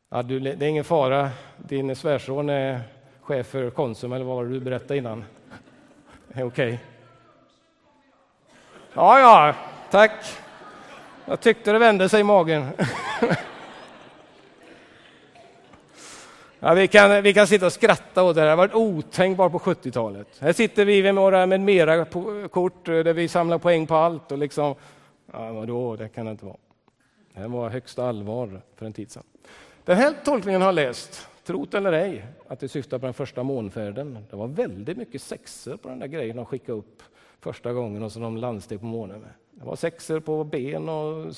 ja, du, det är ingen fara, din svärson är chef för Konsum, eller vad var det du berättade innan? Okej. Okay. Ja, ja, tack. Jag tyckte det vände sig i magen. Ja, vi, kan, vi kan sitta och skratta åt det här. Det har varit otänkbart på 70-talet. Här sitter vi med våra med mera kort eh, där vi samlar poäng på allt. Och liksom, ja, vadå, det kan det inte vara. Det var högsta allvar för en tid sedan. Den här tolkningen har jag läst, trot eller ej, att det syftar på den första månfärden. Det var väldigt mycket sexer på den där grejen de skickade upp första gången och som de landsteg på månen med. Det var sexer på ben och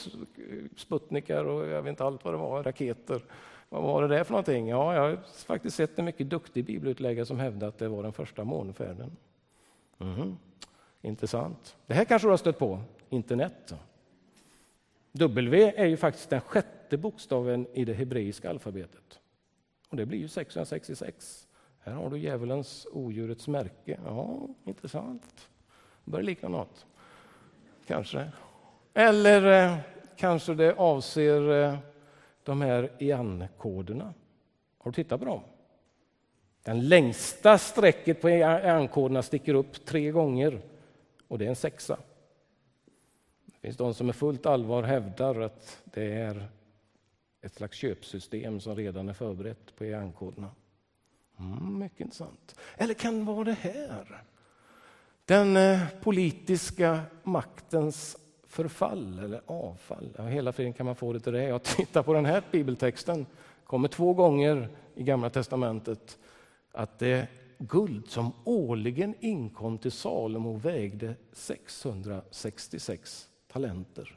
sputnikar och jag vet inte allt vad det var, raketer. Vad var det där för någonting? Ja, jag har faktiskt sett en mycket duktig bibelutläggare som hävdar att det var den första månfärden. Mm. Intressant. Det här kanske du har stött på, internet. W är ju faktiskt den sjätte bokstaven i det hebreiska alfabetet. Och det blir ju 666. Här har du djävulens, odjurets märke. Ja, intressant. Det börjar likna något. Kanske. Eller eh, kanske det avser eh, de här EAN-koderna. Har du tittat på dem? Den längsta strecket på EAN-koderna sticker upp tre gånger och det är en sexa. Det finns de som med fullt allvar hävdar att det är ett slags köpsystem som redan är förberett på EAN-koderna. Mm, mycket intressant. Eller kan det vara det här? Den eh, politiska maktens förfall eller avfall. Ja, hela friden kan man få det till det. Jag tittar på den här bibeltexten. kommer två gånger i Gamla testamentet att det guld som årligen inkom till Salomo vägde 666 talenter.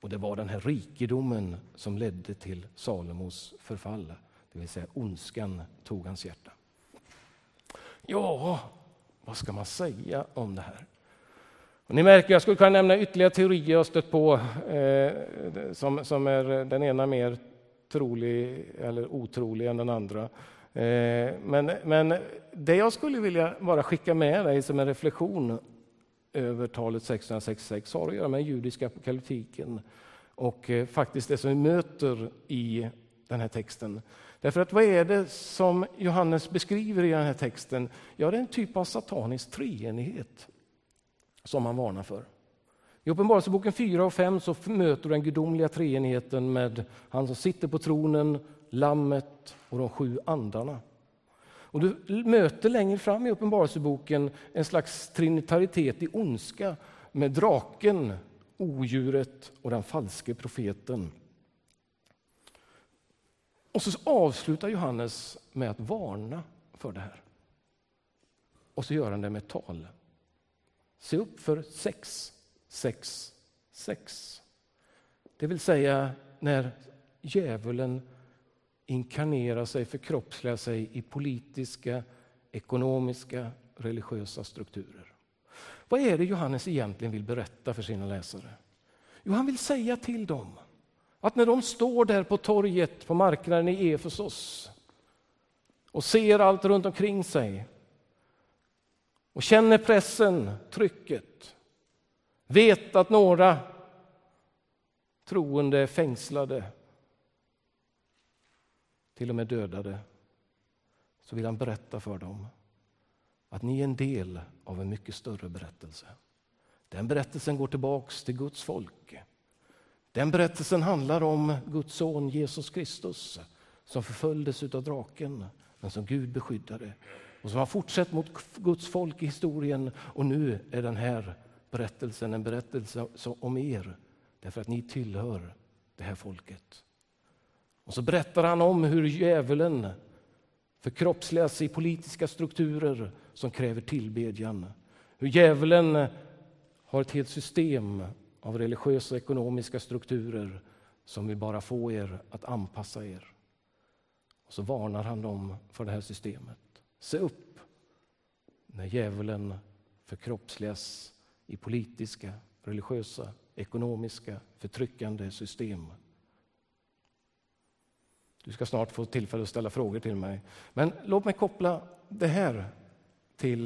Och det var den här rikedomen som ledde till Salomos förfall. Det vill säga ondskan tog hans hjärta. Ja, vad ska man säga om det här? Och ni märker, jag skulle kunna nämna ytterligare teorier jag stött på eh, som, som är den ena mer trolig eller otrolig än den andra. Eh, men, men det jag skulle vilja bara skicka med dig som en reflektion över talet 666 har att göra med den judiska apokalyptiken och eh, faktiskt det som vi möter i den här texten. Därför att vad är det som Johannes beskriver i den här texten? Ja, det är en typ av satanisk treenighet som han varnar för. I Uppenbarelseboken 4 och 5 så möter du den gudomliga treenigheten med han som sitter på tronen, Lammet och de sju andarna. Och du möter längre fram i Uppenbarelseboken en slags trinitaritet i ondska med draken, odjuret och den falske profeten. Och så avslutar Johannes med att varna för det här. Och så gör han det med tal. Se upp för sex, sex, sex. Det vill säga när djävulen inkarnerar sig, förkroppsliga sig i politiska, ekonomiska, religiösa strukturer. Vad är det Johannes egentligen vill berätta för sina läsare? Jo, han vill säga till dem att när de står där på torget på marknaden i Efesos och ser allt runt omkring sig och känner pressen, trycket, vet att några troende är fängslade, till och med dödade, så vill han berätta för dem att ni är en del av en mycket större berättelse. Den berättelsen går tillbaks till Guds folk. Den berättelsen handlar om Guds son Jesus Kristus som förföljdes av draken, men som Gud beskyddade och som har fortsatt mot Guds folk i historien. Och nu är den här berättelsen en berättelse om er, därför att ni tillhör det här folket. Och så berättar han om hur djävulen förkroppsligas i politiska strukturer som kräver tillbedjan. Hur djävulen har ett helt system av religiösa och ekonomiska strukturer som vill bara få er att anpassa er. Och så varnar han dem för det här systemet. Se upp när djävulen förkroppsligas i politiska, religiösa, ekonomiska, förtryckande system. Du ska snart få tillfälle att ställa frågor till mig. Men låt mig koppla det här till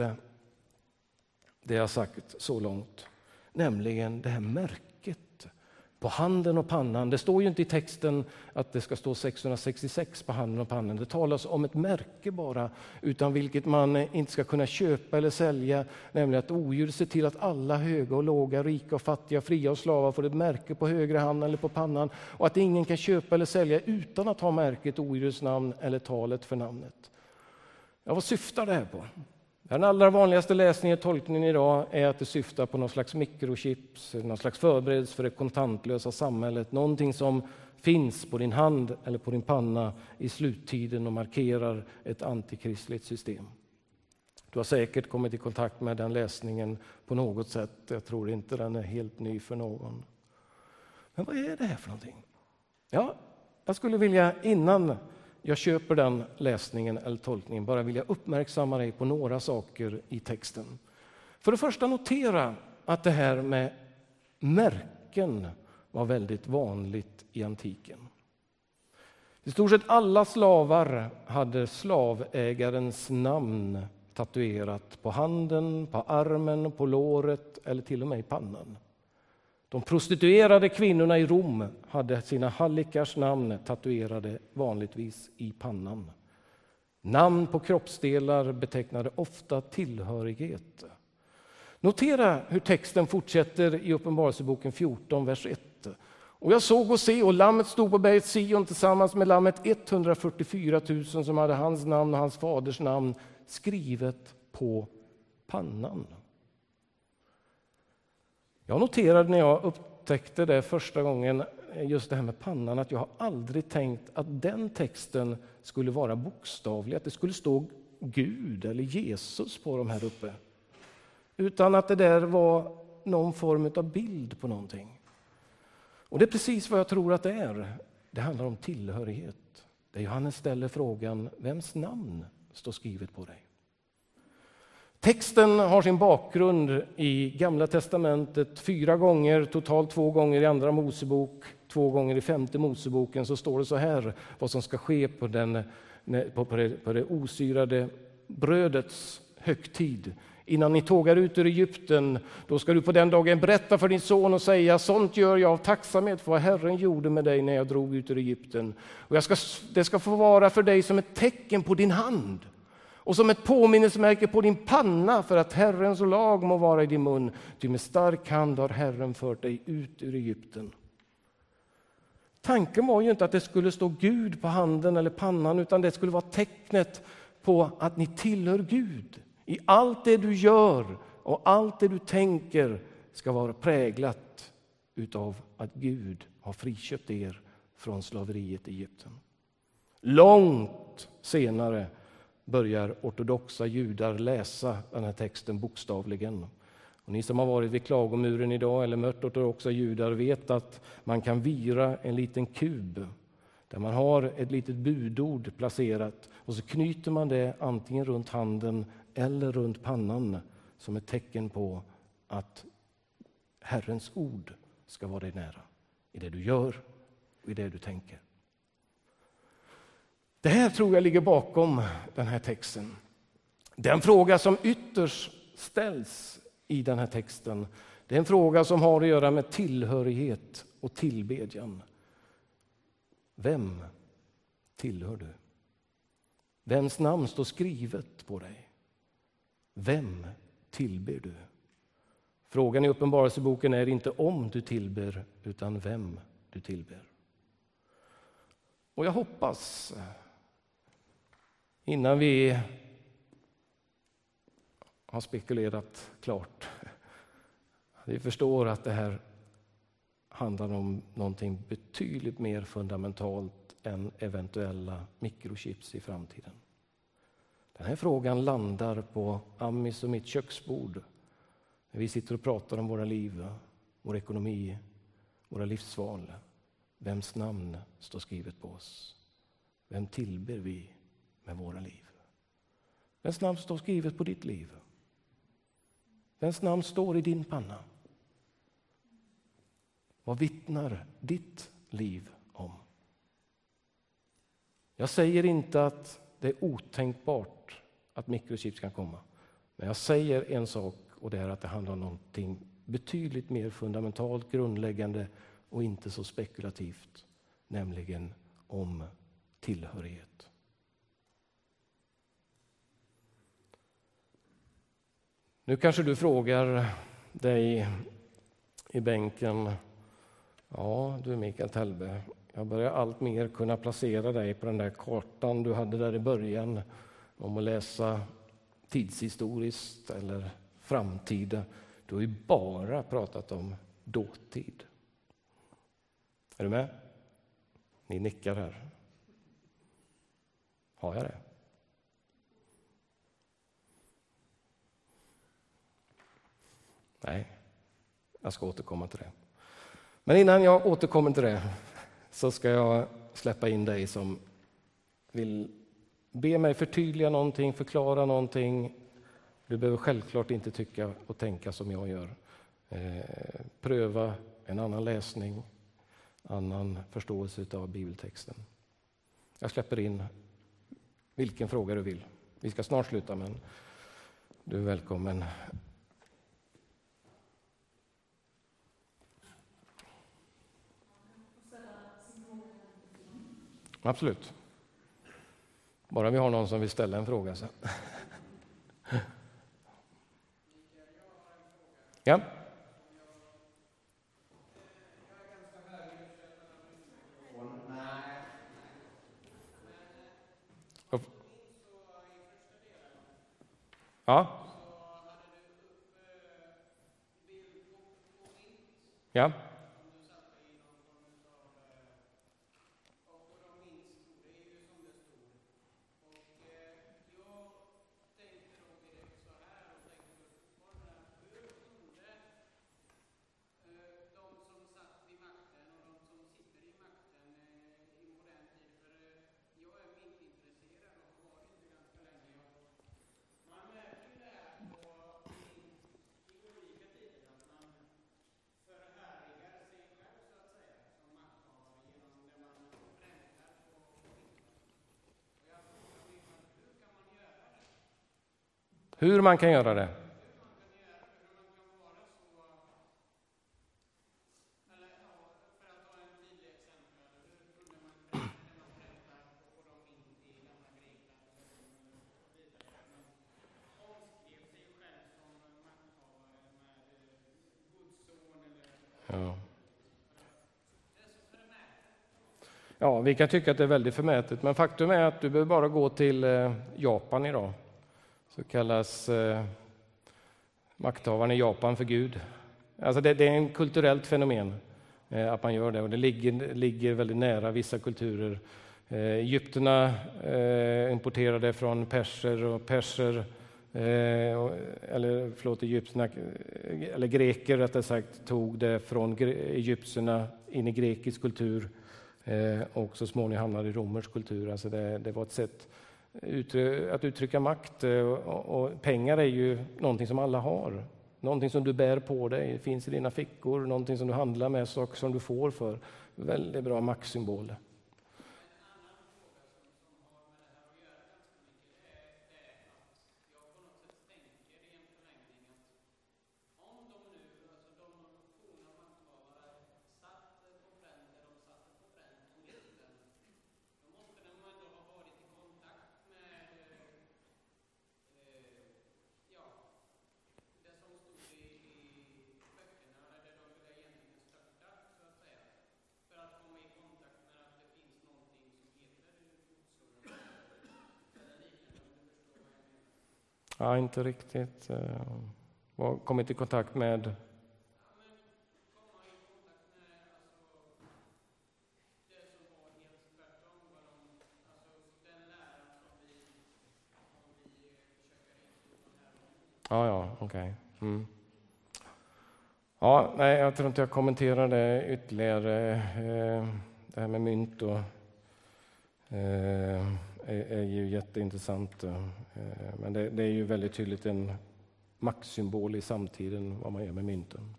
det jag sagt så långt, nämligen det här märket på handen och pannan. Det står ju inte i texten att det ska stå 666 på handen och pannan. Det talas om ett märke bara, utan vilket man inte ska kunna köpa eller sälja. Nämligen att odjur ser till att alla höga och låga, rika och fattiga, fria och slavar får ett märke på högra handen eller på pannan. Och att ingen kan köpa eller sälja utan att ha märket odjurets namn eller talet för namnet. Ja, vad syftar det här på? Den allra vanligaste läsningen och tolkningen idag är att det syftar på någon slags mikrochips, någon slags förberedelse för det kontantlösa samhället. Någonting som finns på din hand eller på din panna i sluttiden och markerar ett antikristligt system. Du har säkert kommit i kontakt med den läsningen på något sätt. Jag tror inte den är helt ny för någon. Men vad är det här för någonting? Ja, jag skulle vilja innan jag köper den läsningen eller tolkningen bara vilja uppmärksamma dig på några saker i texten. För det första notera att det här med märken var väldigt vanligt i antiken. I stort sett alla slavar hade slavägarens namn tatuerat på handen, på armen, på låret eller till och med i pannan. De prostituerade kvinnorna i Rom hade sina hallikars namn tatuerade vanligtvis i pannan. Namn på kroppsdelar betecknade ofta tillhörighet. Notera hur texten fortsätter i Uppenbarelseboken 14, vers 1. Och jag såg och se, och lammet stod på berget Sion tillsammans med lammet 144 000 som hade hans namn och hans faders namn skrivet på pannan. Jag noterade när jag upptäckte det första gången, just det här med pannan, att jag har aldrig tänkt att den texten skulle vara bokstavlig, att det skulle stå Gud eller Jesus på dem här uppe. Utan att det där var någon form av bild på någonting. Och det är precis vad jag tror att det är. Det handlar om tillhörighet. Där Johannes ställer frågan, vems namn står skrivet på dig? Texten har sin bakgrund i Gamla testamentet fyra gånger, totalt två gånger i Andra Mosebok, två gånger i Femte Moseboken så står det så här vad som ska ske på, den, på, på, det, på det osyrade brödets högtid. Innan ni tågar ut ur Egypten, då ska du på den dagen berätta för din son och säga sånt gör jag av tacksamhet för vad Herren gjorde med dig när jag drog ut ur Egypten. Och ska, det ska få vara för dig som ett tecken på din hand och som ett påminnelsemärke på din panna för att Herrens lag må vara i din mun. Ty med stark hand har Herren fört dig ut ur Egypten. Tanken var ju inte att det skulle stå Gud på handen eller pannan utan det skulle vara tecknet på att ni tillhör Gud. I allt det du gör och allt det du tänker ska vara präglat utav att Gud har friköpt er från slaveriet i Egypten. Långt senare börjar ortodoxa judar läsa den här texten bokstavligen. Och ni som har varit vid klagomuren idag eller mött ortodoxa judar vet att man kan vira en liten kub där man har ett litet budord placerat och så knyter man det antingen runt handen eller runt pannan som ett tecken på att Herrens ord ska vara dig nära i det du gör och i det du tänker. Det här tror jag ligger bakom den här texten. Den fråga som ytterst ställs i den här texten det är en fråga som har att göra med tillhörighet och tillbedjan. Vem tillhör du? Vems namn står skrivet på dig? Vem tillber du? Frågan i Uppenbarelseboken är inte om du tillber, utan vem du tillber. Och jag hoppas innan vi har spekulerat klart. Vi förstår att det här handlar om någonting betydligt mer fundamentalt än eventuella mikrochips i framtiden. Den här frågan landar på Amis och mitt köksbord när vi sitter och pratar om våra liv, vår ekonomi, våra livsval. Vems namn står skrivet på oss? Vem tillber vi? Med våra liv. Vems namn står skrivet på ditt liv? Vems namn står i din panna? Vad vittnar ditt liv om? Jag säger inte att det är otänkbart att mikrochips kan komma. Men jag säger en sak och det är att det handlar om någonting betydligt mer fundamentalt, grundläggande och inte så spekulativt, nämligen om tillhörighet. Nu kanske du frågar dig i bänken. Ja, du Mikael Tellbe, jag börjar allt mer kunna placera dig på den där kartan du hade där i början om att läsa tidshistoriskt eller framtida. Du har ju bara pratat om dåtid. Är du med? Ni nickar här. Har jag det? Nej, jag ska återkomma till det. Men innan jag återkommer till det så ska jag släppa in dig som vill be mig förtydliga någonting, förklara någonting. Du behöver självklart inte tycka och tänka som jag gör. Eh, pröva en annan läsning, annan förståelse av bibeltexten. Jag släpper in vilken fråga du vill. Vi ska snart sluta, men du är välkommen. Absolut. Bara vi har någon som vill ställa en fråga sen. Ja. Ja. Ja. Hur man kan göra det? Ja. ja, vi kan tycka att det är väldigt förmätet, men faktum är att du behöver bara gå till eh, Japan idag så kallas eh, makthavaren i Japan för Gud. Alltså det, det är ett kulturellt fenomen eh, att man gör det och det ligger, ligger väldigt nära vissa kulturer. Eh, Egypterna eh, importerade från perser och perser eh, eller förlåt, egyptierna, eh, eller greker rättare sagt, tog det från egyptierna in i grekisk kultur eh, och så småningom hamnade i romersk kultur. Alltså det, det var ett sätt att uttrycka makt. Eh, och pengar är ju någonting som alla har. Någonting som du bär på dig, finns i dina fickor, någonting som du handlar med, saker som du får för. Väldigt bra maktsymbol. Ja, inte riktigt. Eh, kommit i kontakt med Ja, ja, okej. Okay. Mm. Ja, nej, jag tror inte jag kommenterar det ytterligare. Eh, det här med mynt och eh, är, är ju jätteintressant. Eh, men det, det, är ju väldigt tydligt en maktsymbol i samtiden vad man gör med mynten.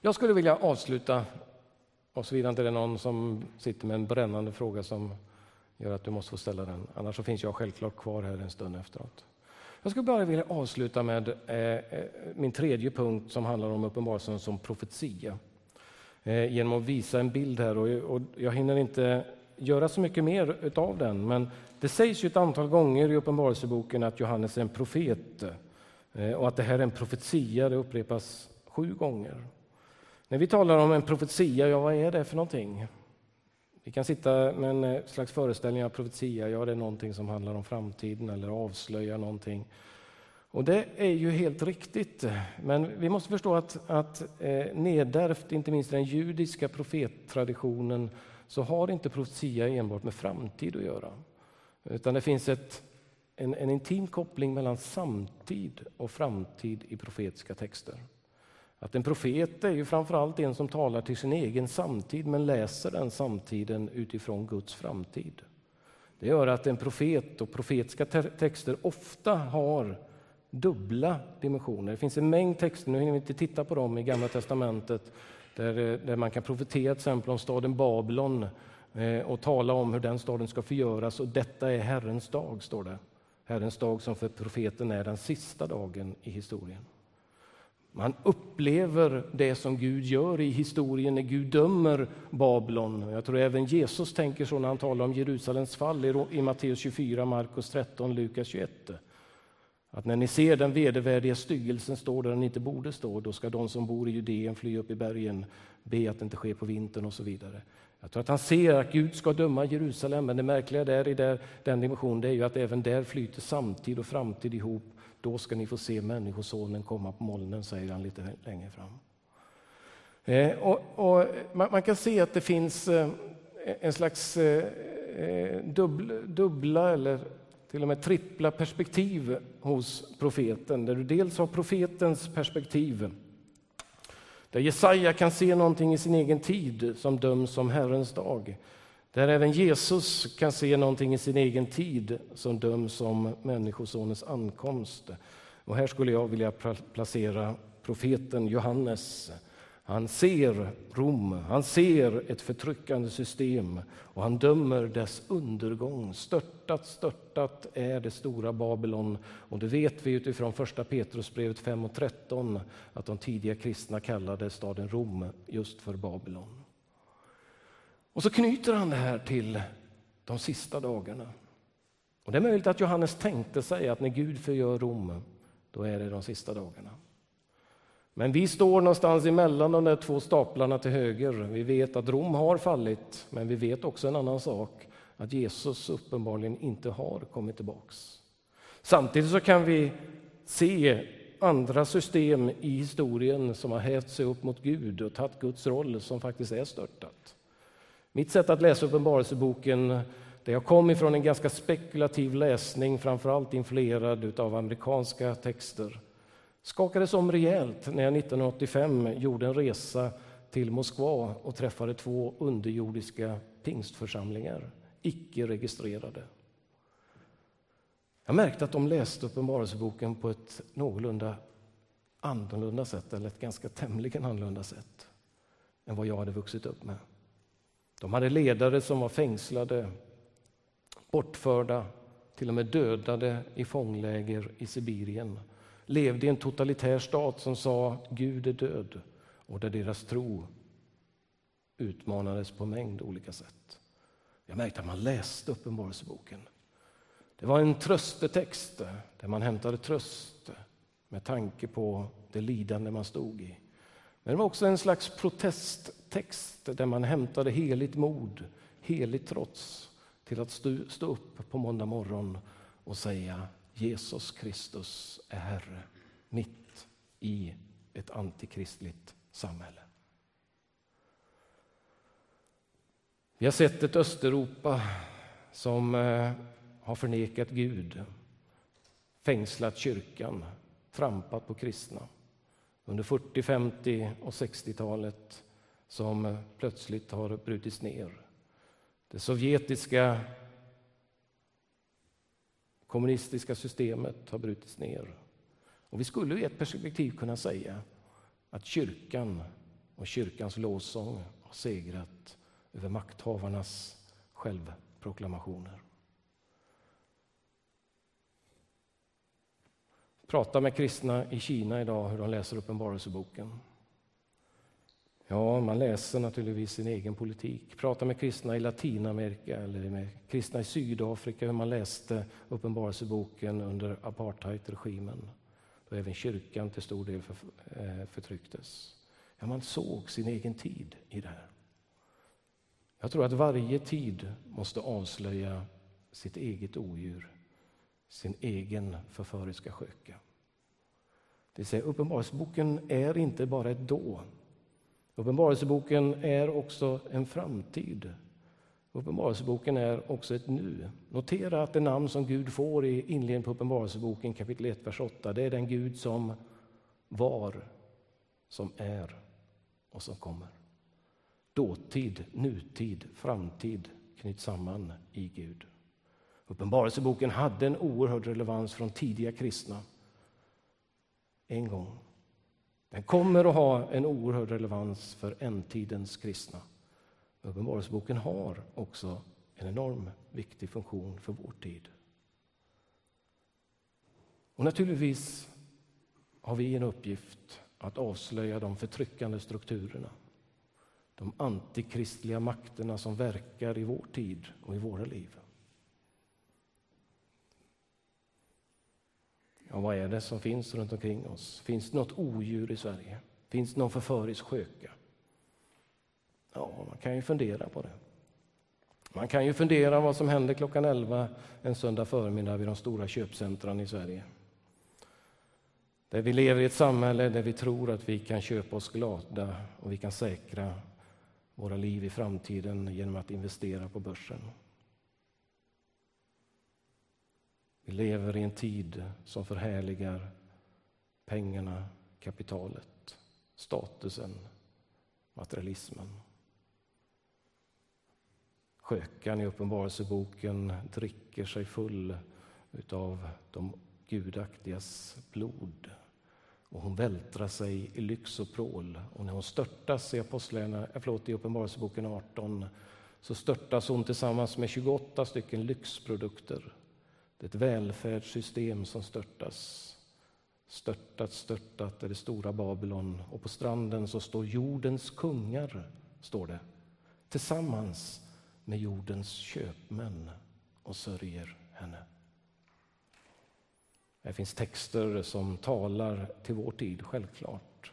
Jag skulle vilja avsluta, och såvida inte det är någon som sitter med en brännande fråga som gör att du måste få ställa den. Annars så finns jag självklart kvar här en stund efteråt. Jag skulle bara vilja avsluta med eh, eh min tredje punkt som handlar om uppenbarelsen som profetia. Eh, genom att visa en bild här. Och, och jag hinner inte göra så mycket mer utav den. Men det sägs ju ett antal gånger i Uppenbarelseboken att Johannes är en profet eh, och att det här är en profetia. Det upprepas sju gånger. När vi talar om en profetia, ja, vad är det för någonting? Vi kan sitta med en eh, slags föreställning av profetia, ja, det är någonting som handlar om framtiden eller avslöjar någonting. Och det är ju helt riktigt, men vi måste förstå att, att eh, nedärvt, inte minst den judiska profettraditionen, så har inte profetia enbart med framtid att göra. Utan det finns ett, en, en intim koppling mellan samtid och framtid i profetiska texter. Att en profet är ju framförallt en som talar till sin egen samtid men läser den samtiden utifrån Guds framtid. Det gör att en profet och profetiska texter ofta har dubbla dimensioner. Det finns en mängd texter, nu hinner vi inte titta på dem i Gamla testamentet, där, eh, där man kan profetera till exempel om staden Babylon eh, och tala om hur den staden ska förgöras. Och detta är Herrens dag, står det. Herrens dag som för profeten är den sista dagen i historien. Man upplever det som Gud gör i historien när Gud dömer Babylon. Jag tror även Jesus tänker så när han talar om Jerusalems fall i Matteus 24, Markus 13, Lukas 21. Att när ni ser den vedervärdiga styggelsen stå där den inte borde stå, då ska de som bor i Judeen fly upp i bergen, be att det inte sker på vintern och så vidare. Jag tror att han ser att Gud ska döma Jerusalem, men det märkliga där i där, den dimensionen det är ju att även där flyter samtid och framtid ihop. Då ska ni få se Människosonen komma på molnen, säger han lite längre fram. Eh, och, och man, man, kan se att det finns eh, en slags eh, eh dubbla, dubbla eller till och med trippla perspektiv hos profeten. Där du dels har profetens perspektiv, där Jesaja kan se någonting i sin egen tid som döms som Herrens dag. Där även Jesus kan se någonting i sin egen tid som döms som Människosonens ankomst. Och här skulle jag vilja placera profeten Johannes han ser Rom, han ser ett förtryckande system och han dömer dess undergång. Störtat, störtat är det stora Babylon. Och det vet vi utifrån första Petrusbrevet 5 och 13 att de tidiga kristna kallade staden Rom just för Babylon. Och så knyter han det här till de sista dagarna. Och Det är möjligt att Johannes tänkte sig att när Gud förgör Rom, då är det de sista dagarna. Men vi står någonstans emellan de där två staplarna till höger. Vi vet att Rom har fallit, men vi vet också en annan sak, att Jesus uppenbarligen inte har kommit tillbaks. Samtidigt så kan vi se andra system i historien som har hävt sig upp mot Gud och tagit Guds roll som faktiskt är störtat. Mitt sätt att läsa Uppenbarelseboken där jag kom ifrån en ganska spekulativ läsning, framförallt influerad av amerikanska texter skakades om rejält när jag 1985 gjorde en resa till Moskva och träffade två underjordiska pingstförsamlingar, icke registrerade. Jag märkte att de läste Uppenbarelseboken på ett någorlunda annorlunda sätt, eller ett ganska tämligen annorlunda sätt än vad jag hade vuxit upp med. De hade ledare som var fängslade, bortförda, till och med dödade i fångläger i Sibirien levde i en totalitär stat som sa Gud är död och där deras tro utmanades på en mängd olika sätt. Jag märkte att man läste Uppenbarelseboken. Det var en tröstetext där man hämtade tröst med tanke på det lidande man stod i. Men det var också en slags protesttext där man hämtade heligt mod, heligt trots till att stå upp på måndag morgon och säga Jesus Kristus är Herre mitt i ett antikristligt samhälle. Vi har sett ett Östeuropa som eh, har förnekat Gud, fängslat kyrkan, trampat på kristna. Under 40, 50 och 60-talet som eh, plötsligt har brutits ner. Det sovjetiska kommunistiska systemet har brutits ner. Och vi skulle i ett perspektiv kunna säga att kyrkan och kyrkans lovsång har segrat över makthavarnas självproklamationer. Prata med kristna i Kina idag hur de läser Uppenbarelseboken. Ja, man läser naturligtvis sin egen politik. Prata med kristna i Latinamerika eller med kristna i Sydafrika hur man läste Uppenbarelseboken under apartheidregimen då även kyrkan till stor del eh, förtrycktes. Ja, man såg sin egen tid i det här. Jag tror att varje tid måste avslöja sitt eget odjur, sin egen förföriska sköka. Det vill säga, Uppenbarelseboken är inte bara ett då Uppenbarelseboken är också en framtid Uppenbarelseboken är också ett nu. Notera att det namn som Gud får i inledningen på Uppenbarelseboken kapitel 1, vers 8, det är den Gud som var, som är och som kommer. Dåtid, nutid, framtid knyts samman i Gud. Uppenbarelseboken hade en oerhörd relevans från tidiga kristna. En gång. Den kommer att ha en oerhörd relevans för ändtidens kristna. Uppenbarelseboken har också en enorm viktig funktion för vår tid. Och naturligtvis har vi en uppgift att avslöja de förtryckande strukturerna. De antikristliga makterna som verkar i vår tid och i våra liv. Ja, vad är det som finns runt omkring oss? Finns det något odjur i Sverige? Finns det någon förförisk sköka? Ja, man kan ju fundera på det. Man kan ju fundera vad som händer klockan 11 en söndag förmiddag vid de stora köpcentran i Sverige. Där vi lever i ett samhälle där vi tror att vi kan köpa oss glada och vi kan säkra våra liv i framtiden genom att investera på börsen. Vi lever i en tid som förhärligar pengarna, kapitalet, statusen, materialismen. Skökan i Uppenbarelseboken dricker sig full av de gudaktigas blod. Och hon vältrar sig i lyx och prål. Och när hon störtas i, eh, förlåt, i Uppenbarelseboken 18 så störtas hon tillsammans med 28 stycken lyxprodukter. Det är ett välfärdssystem som störtas. Störtat, störtat är det stora Babylon och på stranden så står jordens kungar, står det, tillsammans med jordens köpmän och sörjer henne. Det finns texter som talar till vår tid, självklart.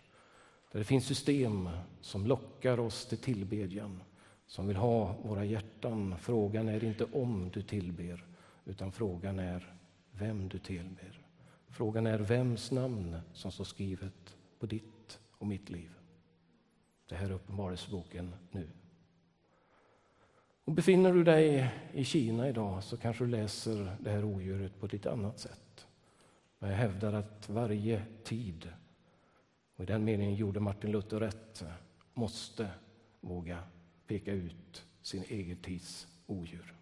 Där det finns system som lockar oss till tillbedjan, som vill ha våra hjärtan. Frågan är inte om du tillber, utan frågan är vem du tillber. Frågan är vems namn som står skrivet på ditt och mitt liv. Det här är Uppenbarelseboken nu. Och befinner du dig i Kina idag så kanske du läser det här odjuret på ett lite annat sätt. Men jag hävdar att varje tid, och i den meningen gjorde Martin Luther rätt, måste våga peka ut sin egen tids odjur.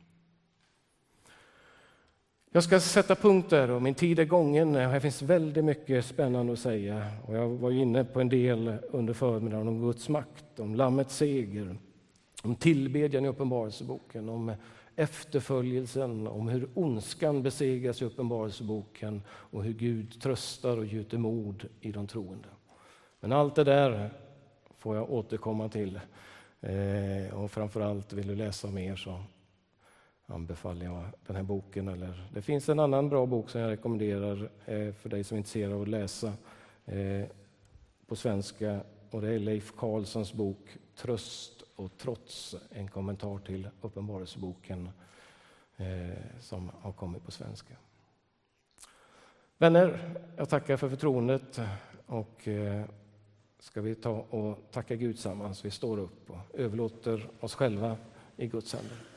Jag ska sätta punkt där och min tid är gången. Här finns väldigt mycket spännande att säga. Och jag var inne på en del under förmiddagen om Guds makt, om Lammets seger, om tillbedjan i Uppenbarelseboken, om efterföljelsen, om hur ondskan besegras i Uppenbarelseboken och hur Gud tröstar och gjuter mod i de troende. Men allt det där får jag återkomma till. Eh, och framför allt vill du läsa mer så anbefaller jag den här boken. Eller, det finns en annan bra bok som jag rekommenderar eh, för dig som är intresserad av att läsa eh, på svenska. Och det är Leif Carlsons bok Tröst och trots, en kommentar till Uppenbarelseboken eh, som har kommit på svenska. Vänner, jag tackar för förtroendet och eh, ska vi ta och tacka Gud tillsammans. Vi står upp och överlåter oss själva i Guds händer.